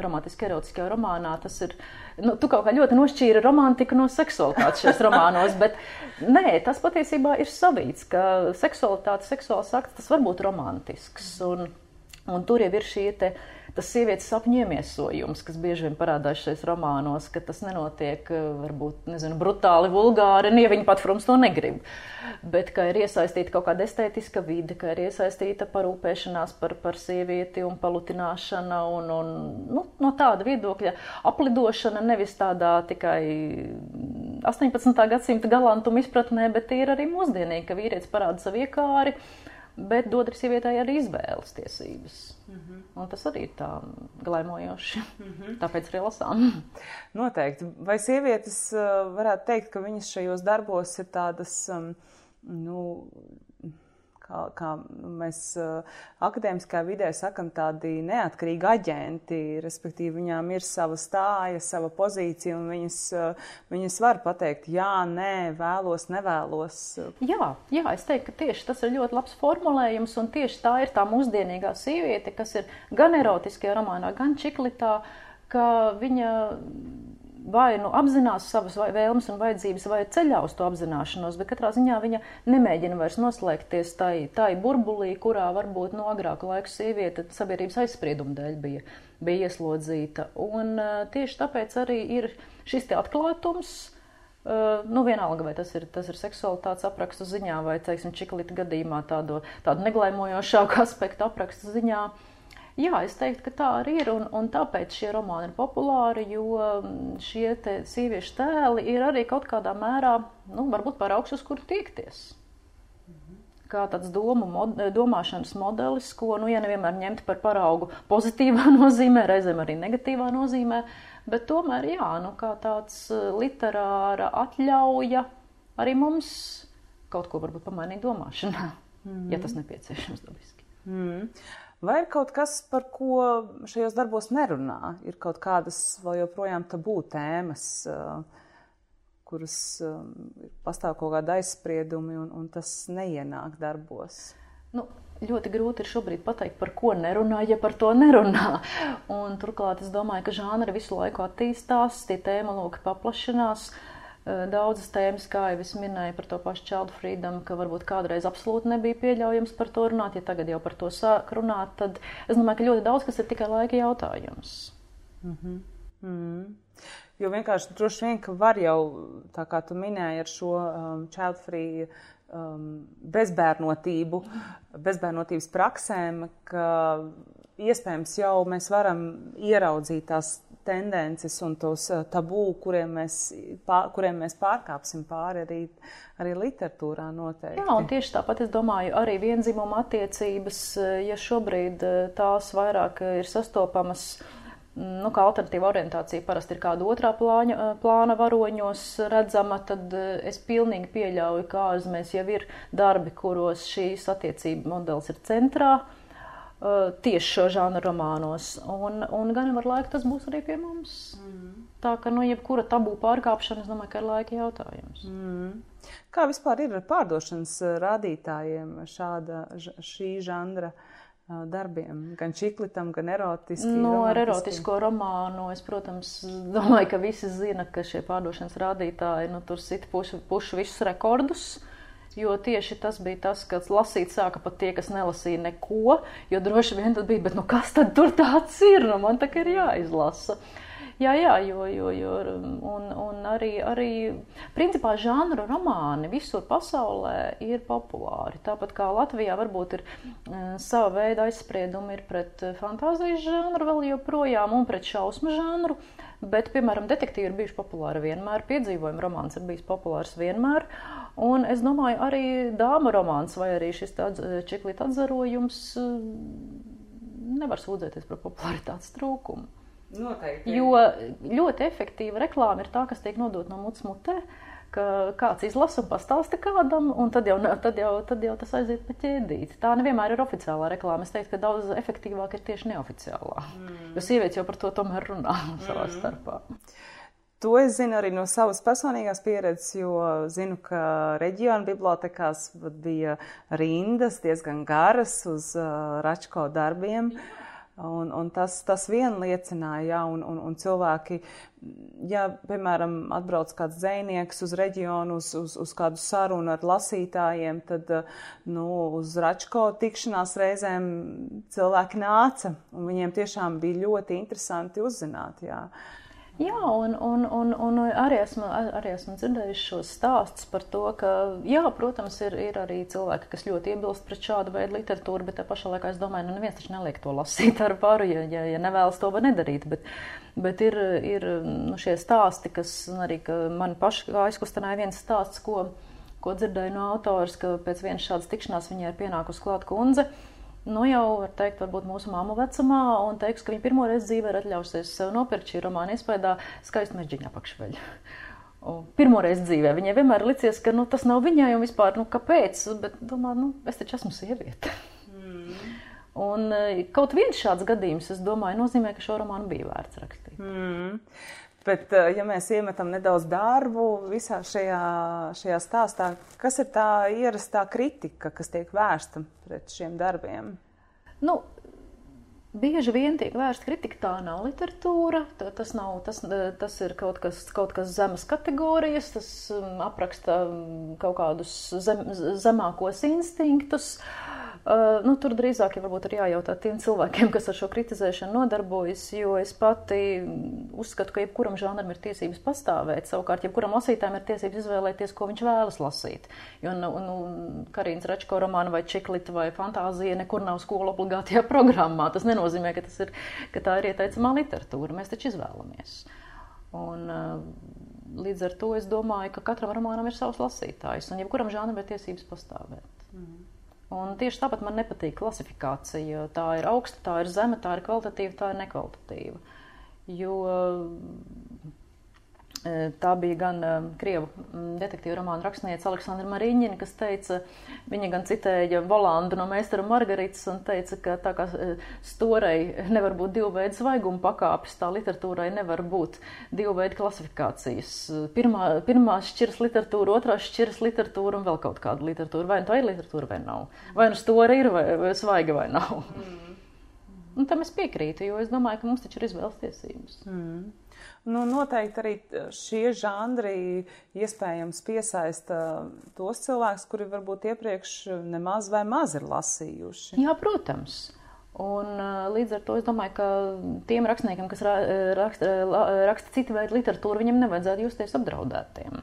romantiski erotiskajā romānā tas ir, nu, tu kaut kā ļoti nošķīri romantiku no seksualitātes šajos romānos, [laughs] bet nē, tas patiesībā ir savīts, ka seksualitāte, seksuāls akts, tas var būt romantisks, un, un tur jau ir šie te, uh, tas sievietes sapņu iemiesojums, kas bieži vien parādās šajos romānos, ka tas nenotiek eh, varbūt nezinu, brutāli, vulgāri, un ja viņi pat, protams, to negrib. Bet ka ir iesaistīta kaut kāda estētiska vide, ka ir iesaistīta parūpēšanās par, par sievieti un palutināšana un, un nu, no tāda viedokļa aplidošana nevis tādā tikai 18. gadsimta galantuma izpratnē, bet ir arī mūsdienīgi, ka vīrietis parāda savu iekāri bet dod arī sievietei arī izvēles tiesības. Mm -hmm. Un tas arī ir tā glaimojoši. Mm -hmm. Tāpēc arī lasām. Noteikti. Vai sievietes uh, varētu teikt, ka viņas šajos darbos ir tādas um, nu, kā, kā mēs uh, akadēmiskā vidē sakam, tādi neatkarīgi aģenti, respektīvi viņām ir sava stāja, sava pozīcija, un viņas, uh, viņas var pateikt, jā, nē, vēlos, nevēlos. Jā, jā, es teiktu, ka tieši tas ir ļoti labs formulējums, un tieši tā ir tā mūsdienīgā sieviete, kas ir gan erotiskajā romānā, gan čiklitā, ka viņa vai nu apzinās savas vēlmes un vajadzības, vai ceļā uz to apzināšanos, bet katrā ziņā viņa nemēģina vairs noslēgties tai, tai burbulī, kurā varbūt no agrāka laika sieviete sabiedrības aizsprieduma dēļ bija, bija ieslodzīta. Un tieši tāpēc arī ir šis te atklātums. Uh, nu, vienalga, vai tas ir, tas ir seksualitātes aprakstu ziņā, vai, teiksim, čiklīta gadījumā tādu, tādu neglaimojošāku [laughs] aspektu aprakstu ziņā. Uh, Jā, es teiktu, ka tā arī ir, un, un tāpēc šie romāni ir populāri, jo mm, šie sieviešu tēli ir arī kaut kādā mērā, nu, varbūt paraugs, uz kuru tiekties. Kā tāds domu, mod, domāšanas modelis, ko, nu, ja nevienmēr ņemt par paraugu pozitīvā [laughs] nozīmē, reizēm arī negatīvā nozīmē, bet tomēr, jā, nu, kā tāds eh, literāra atļauja arī mums kaut ko varbūt pamainīt domāšanā, mm ja tas nepieciešams dabiski. Mm. Vai ir kaut kas, par ko šajos darbos nerunā? Ir kaut kādas vēl joprojām tabū tēmas, kuras pastāv kaut kāda aizspriedumi, un, un tas neienāk darbos. Nu, ļoti grūti ir šobrīd pateikt, par ko nerunā, ja par to nerunā. Un, turklāt es domāju, ka žanri visu laiku attīstās, tie tēma loki paplašinās. Uh, Eh, daudzas tēmas, kā jau es minēju par to pašu child freedom, ka varbūt kādreiz absolūti nebija pieļaujams par to runāt, ja tagad jau par to sāk runāt, tad es domāju, ka ļoti daudz kas ir tikai laika jautājums. Mm -hmm. Mm -hmm. Jo vienkārši droši vien, ka var jau, tā kā tu minēji, ar šo um, child free um, bezbērnotību, bezbērnotības praksēm, ka iespējams jau mēs varam ieraudzīt tās tendences un tos eh, tabū, kuriem mēs, pār, kuriem mēs pārkāpsim pāri arī, arī literatūrā noteikti. Jā, un tieši tāpat es domāju, arī vienzimuma attiecības, eh, ja šobrīd eh, tās vairāk ir sastopamas. Mm, nu, kā alternatīva orientācija parasti ir kāda otrā plāņa, plāna varoņos redzama, tad es pilnīgi pieļauju, ka ārzemēs jau ir darbi, kuros šīs attiecība modelis ir centrā. Uh, tieši šo žānu romānos. Un, un gan ar laiku tas būs arī pie mums. Mm. Tā ka, nu, jebkura tabū pārkāpšana, es domāju, ka ir laika jautājums. Mm. Kā vispār ir ar pārdošanas uh, rādītājiem šāda, šī žanra? Uh, darbiem, gan čiklitam, gan erotiskiem. No ar erotisko romānu es, protams, domāju, ka visi zina, ka šie pārdošanas rādītāji nu, tur sit pušu, pušu visus rekordus. Uh, Jo tieši tas bija tas, kas lasīt sāka pat tie, kas nelasīja neko. Jo droši vien tad bija, bet nu kas tad tur tāds ir? Nu, man tā kā ir jāizlasa. Jā, jā, jo, jo, jo un, un arī, arī principā žanru romāni visur pasaulē ir populāri. Tāpat kā Latvijā varbūt ir uh, sava veida aizspriedumi ir pret fantāzijas žanru vēl joprojām un pret šausmu žanru. Bet, piemēram, detektīvi ir bijuši populāri vienmēr, piedzīvojuma romāns ir bijis populārs vienmēr. Un es domāju, arī dāma romāns vai arī šis tāds čiklīta atzarojums nevar sūdzēties par popularitātes trūkumu. Noteikti. Jo ļoti efektīva reklāma ir tā, kas tiek nodota no mutes mutē, ka kāds izlasa un pastāsta kādam, un tad jau, tad jau, tad jau tas aiziet pa ķēdīti. Tā nevienmēr ir oficiālā reklāma. Es teiktu, ka daudz efektīvāk ir tieši neoficiālā. Mm. Jo sievietes jau par to tomēr runā [laughs] savā mm. starpā. To es zinu arī no savas personīgās pieredzes, jo zinu, ka reģiona bibliotekās bija rindas diezgan garas uz uh, Račko darbiem. Un, un tas, tas vien liecināja, ja, un, un, un cilvēki, ja, piemēram, atbrauc kāds dzēnieks uz reģionu, uz, uz, uz kādu sarunu ar lasītājiem, tad, nu, uz Račko tikšanās reizēm cilvēki nāca, un viņiem tiešām bija ļoti interesanti uzzināt, jā. Ja. Jā, un, un, un, un arī, esmu, arī esmu dzirdējuši šos stāstus par to, ka, jā, protams, ir, ir arī cilvēki, kas ļoti iebilst pret šādu veidu literatūru, bet tā pašā laikā es domāju, nu neviens taču neliek to lasīt ar varu, ja, ja, ja nevēlas to nedarīt. Bet, bet ir, ir nu, šie stāsti, kas arī man paši aizkustināja viens stāsts, ko, ko dzirdēju no autors, ka pēc vienas šādas tikšanās viņai ir pienākusi klāt kundze nu jau var teikt, varbūt mūsu māmu vecumā, un teiks, ka viņa pirmo reizi dzīvē ir atļausies sev nopirkt šī romāna iespējā skaistu mežģīņa apakšveļu. Pirmo reizi dzīvē viņai vienmēr licies, ka nu, tas nav viņai un vispār, nu, kāpēc, bet domā, nu, es taču esmu sieviete. Mm. Un e, kaut viens šāds gadījums, es domāju, nozīmē, ka šo romānu bija vērts rakstīt. Mm. Bet, eh, ja mēs iemetam nedaudz darbu visā šajā, šajā stāstā, kas ir tā ierastā kritika, kas tiek vērsta pret šiem darbiem? Nu, Bieži vien tiek vērsta kritika, tā nav literatūra, tas, nav, tas, tas ir kaut kas, kaut kas zemes kategorijas, tas um, apraksta um, kaut kādus zem, zemākos instinktus. Uh, Uh, nu, tur drīzāk ja ir jājautā tiem cilvēkiem, kas ar šo kritizēšanu nodarbojas, jo es pati uzskatu, ka jebkuram žanram ir tiesības pastāvēt. Savukārt, jebkuram lasītājam ir tiesības izvēlēties, ko viņš vēlas lasīt. Jo nu, nu, Karīnas Račko romāna vai Čiklita vai fantāzija nekur nav skolu obligātajā [laughs] programmā. Tas nenozīmē, ka, tas ir, ka tā ir ieteicamā literatūra. Mēs taču izvēlamies. Un, uh, līdz ar to es domāju, ka katram romānam ir savs lasītājs, un jebkuram žanram ir tiesības pastāvēt. Mm. Un tieši tāpat man nepatīk klasifikācija. Tā ir augsta, tā ir zema, tā ir kvalitatīva, tā ir nekvalitatīva. Jo Tā bija gan krievu detektīva romāna rakstniece Aleksandra Mariņina, kas teica, viņa gan citēja Volandu no meistara Margaritas un teica, ka tā kā storei nevar būt divu veidu svaiguma pakāpes, tā literatūrai nevar būt divu veidu klasifikācijas. Pirmā, pirmā šķiras literatūra, otrā šķiras literatūra un vēl kaut kāda literatūra. Vai nu tā ir literatūra vai nav. Vai nu stora ir vai, vai svaiga vai nav. Mm. Un tam es piekrītu, jo es domāju, ka mums taču ir izvēles tiesības. Mm. Nu, noteikti arī šie žanri iespējams piesaista tos cilvēkus, kuri varbūt iepriekš nemaz vai maz ir lasījuši. Jā, protams. Un, līdz ar to es domāju, ka tiem rakstniekiem, kas raksta, raksta citu veidu literatūru, viņiem nevajadzētu justies apdraudētiem.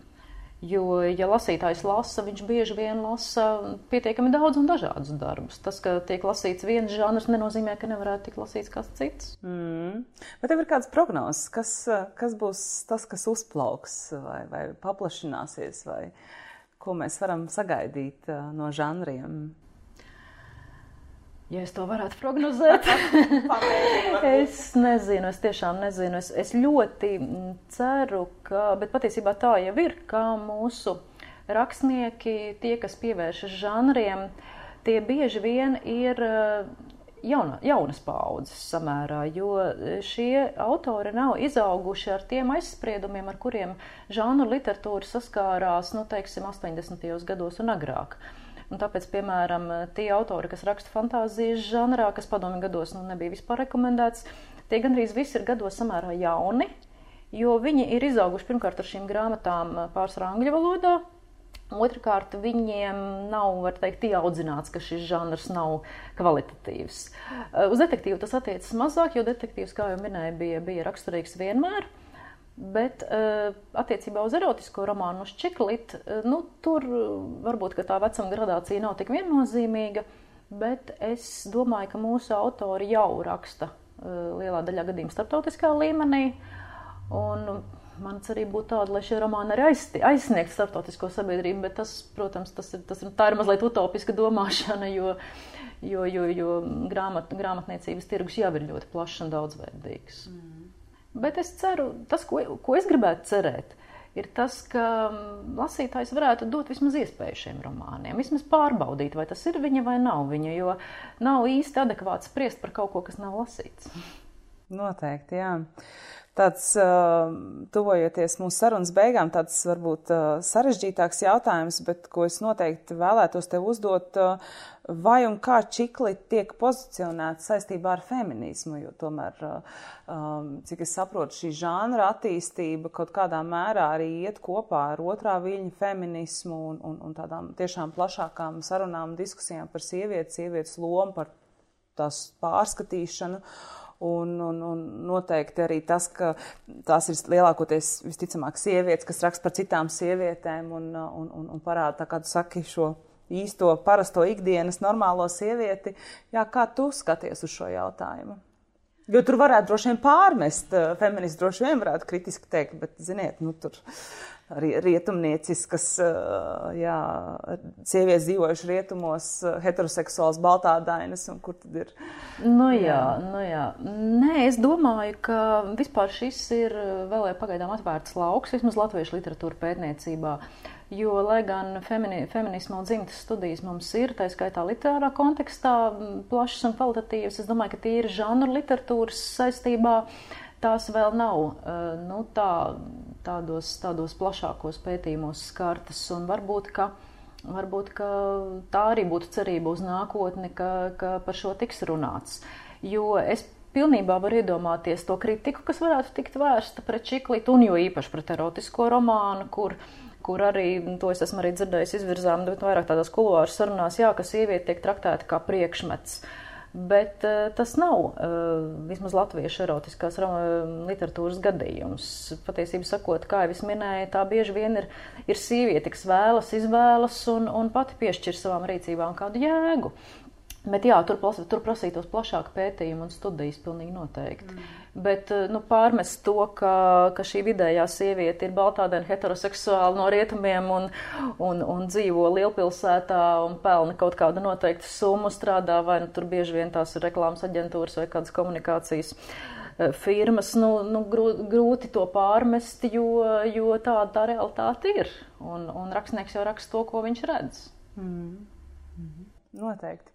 Jo, ja lasītājs lasa, viņš bieži vien lasa pietiekami daudz un dažādus darbus. Tas, ka tiek lasīts viens žanrs, nenozīmē, ka nevarētu tikt lasīts kāds cits. Mm. Bet tev ir kāds prognozes, kas, kas būs tas, kas uzplauks vai, vai paplašināsies, vai ko mēs varam sagaidīt no žanriem? Ja es to varētu prognozēt, [laughs] es nezinu, es tiešām nezinu. Es, es ļoti mm, ceru, ka, bet patiesībā tā jau ir, ka mūsu rakstnieki, tie, kas pievēršas žanriem, tie bieži vien ir eh, jauna, jaunas paudzes samērā, jo šie autori nav izauguši ar tiem aizspriedumiem, ar kuriem žanru literatūra saskārās, nu, teiksim, 80. gados un agrāk. Un tāpēc, piemēram, tie autori, kas raksta fantāzijas žanrā, kas padomju gados nu, nebija vispār rekomendēts, tie gandrīz visi ir gados samērā jauni, jo viņi ir izauguši pirmkārt ar šīm grāmatām pārsvarā angļu valodā. Otrakārt, viņiem nav, var teikt, ieaudzināts, ka šis žanrs nav kvalitatīvs. Uz detektīvu tas attiecas mazāk, jo detektīvs, kā jau minēju, bija, bija raksturīgs vienmēr. Bet uh, attiecībā uz erotisko romānu, uz čiklitu, uh, nu, tur varbūt tā vecuma gradācija nav tik viennozīmīga, bet es domāju, ka mūsu autori jau raksta uh, lielā daļā gadījumā starptautiskā līmenī. Un man cerība būtu tāda, lai šie romāni arī aizsniegtu starptautisko sabiedrību, bet tas, protams, tas ir, tas ir, tā ir mazliet utopiska domāšana, jo, jo, jo, jo grāmat, grāmatniecības tirgus jau ir ļoti plašs un daudzveidīgs. Mm. Bet es ceru, tas, ko, ko es gribētu cerēt, ir tas, ka lasītājs varētu dot vismaz iespēju šiem romāniem, vismaz pārbaudīt, vai tas ir viņa vai nav viņa, jo nav īsti adekvāti spriest par kaut ko, kas nav lasīts. Noteikti, jā tāds, uh, tuvojoties mūsu sarunas beigām, tāds varbūt uh, sarežģītāks jautājums, bet ko es noteikti vēlētos tev uzdot, uh, vai un kā čikli tiek pozicionēts saistībā ar feminismu, jo tomēr, um, cik es saprotu, šī žanra attīstība kaut kādā mērā arī iet kopā ar otrā viļņa feminismu un, un, un tādām tiešām plašākām sarunām, diskusijām par sievietes, sievietes lomu, par tās pārskatīšanu. Un, un, un noteikti arī tas, ka tās ir lielākoties visticamāk sievietes, kas raksta par citām sievietēm un, un, un, un parāda, kā tu saki, šo īsto, parasto ikdienas normālo sievieti. Jā, kā tu skaties uz šo jautājumu? Jo tur varētu droši vien pārmest, eh, feministi droši vien varētu kritiski teikt, bet, ziniet, nu tur rietumnieciskas, jā, sievietes dzīvojuši rietumos, heteroseksuāls baltādainas, un kur tad ir? Nu jā, jā. nu jā. Nē, es domāju, ka vispār šis ir vēl pagaidām atvērts lauks, vismaz latviešu literatūra pētniecībā. Jo, lai gan femini, feminisma un dzimtas studijas mums ir, tā skaitā literārā kontekstā, plašas un kvalitatīvas, es domāju, ka tie ir žanru literatūras saistībā. Tās vēl nav nu, tā tādos, tādos plašākos pētījumos skartas. Varbūt, ka, varbūt ka tā arī būtu cerība uz nākotni, ka, ka par šo tiks runāts. Jo es pilnībā varu iedomāties to kritiku, kas varētu tikt vērsta pret čiklītu, un jo īpaši pret erotisko romānu, kur, kur arī, to es esmu arī dzirdējis izvirzām, bet vairāk tādās kuluāru sarunās, jā, ka sieviete tiek traktēta kā priekšmets. Uh, Bet uh, tas nav uh, vismaz latviešu erotiskās literatūras gadījums. Patiesībā sakot, kā jau es minēju, tā bieži vien ir, ir sieviete, kas vēlas, izvēlas un, un pati piešķir savām rīcībām kādu jēgu. Bet jā, tur, tur prasītos plašāk pētījumu un studijas pilnīgi noteikti. Mm. Bet eh, nu, pārmest to, ka, ka šī vidējā sieviete ir baltādaina heteroseksuāla no rietumiem un, un, un dzīvo lielpilsētā un pelna kaut kādu noteiktu summu, strādā vai nu tur bieži vien tās ir reklāmas aģentūras vai kādas komunikācijas firmas, nu, nu, grūti to pārmest, jo, jo tāda tā realitāte ir. Un, un rakstnieks jau raksta to, ko viņš redz. Mm. Mm. Noteikti.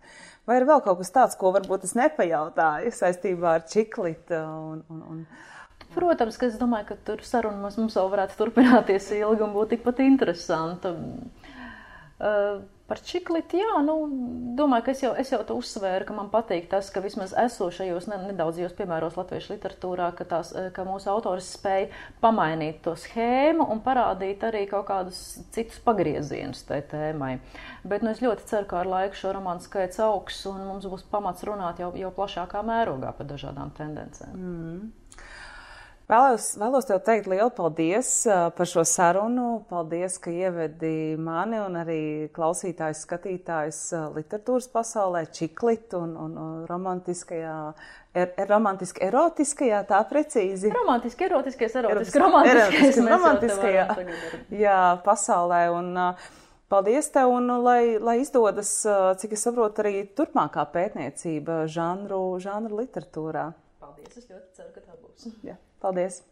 Vai ir vēl kaut kas tāds, ko varbūt es nepajautāju saistībā ar čiklītu? Un, un, un... Protams, ka es domāju, ka tur saruna mums, mums vēl varētu turpināties ilgi un būt tikpat interesanta. Uh, Par čiklīti, jā, nu, domāju, ka es jau, es jau to uzsvēru, ka man patīk tas, ka vismaz esošajos nedaudzajos piemēros latviešu literatūrā, ka, tās, ka mūsu autors spēja pamainīt to schēmu un parādīt arī kaut kādus citus pagriezienus tai tēmai. Bet nu, es ļoti ceru, ka ar laiku šo romānu skaits augs un mums būs pamats runāt jau, jau plašākā mērogā par dažādām tendencēm. Mm. Vēlos, vēlos tev teikt lielu paldies par šo sarunu. Paldies, ka ievedi mani un arī klausītājus, skatītājus literatūras pasaulē, čiklit un, un, romantiskajā. Er, er, romantiski, erotiskajā, tā precīzi. Romantiski, erotiskais, erotiski, romantiskais, romantiskajā jā, pasaulē. Un, Paldies tev, un lai, lai izdodas, cik es saprotu, arī turpmākā pētniecība žanru, žanru literatūrā. Paldies, es ļoti ceru, ka tā būs. Jā. Paldies!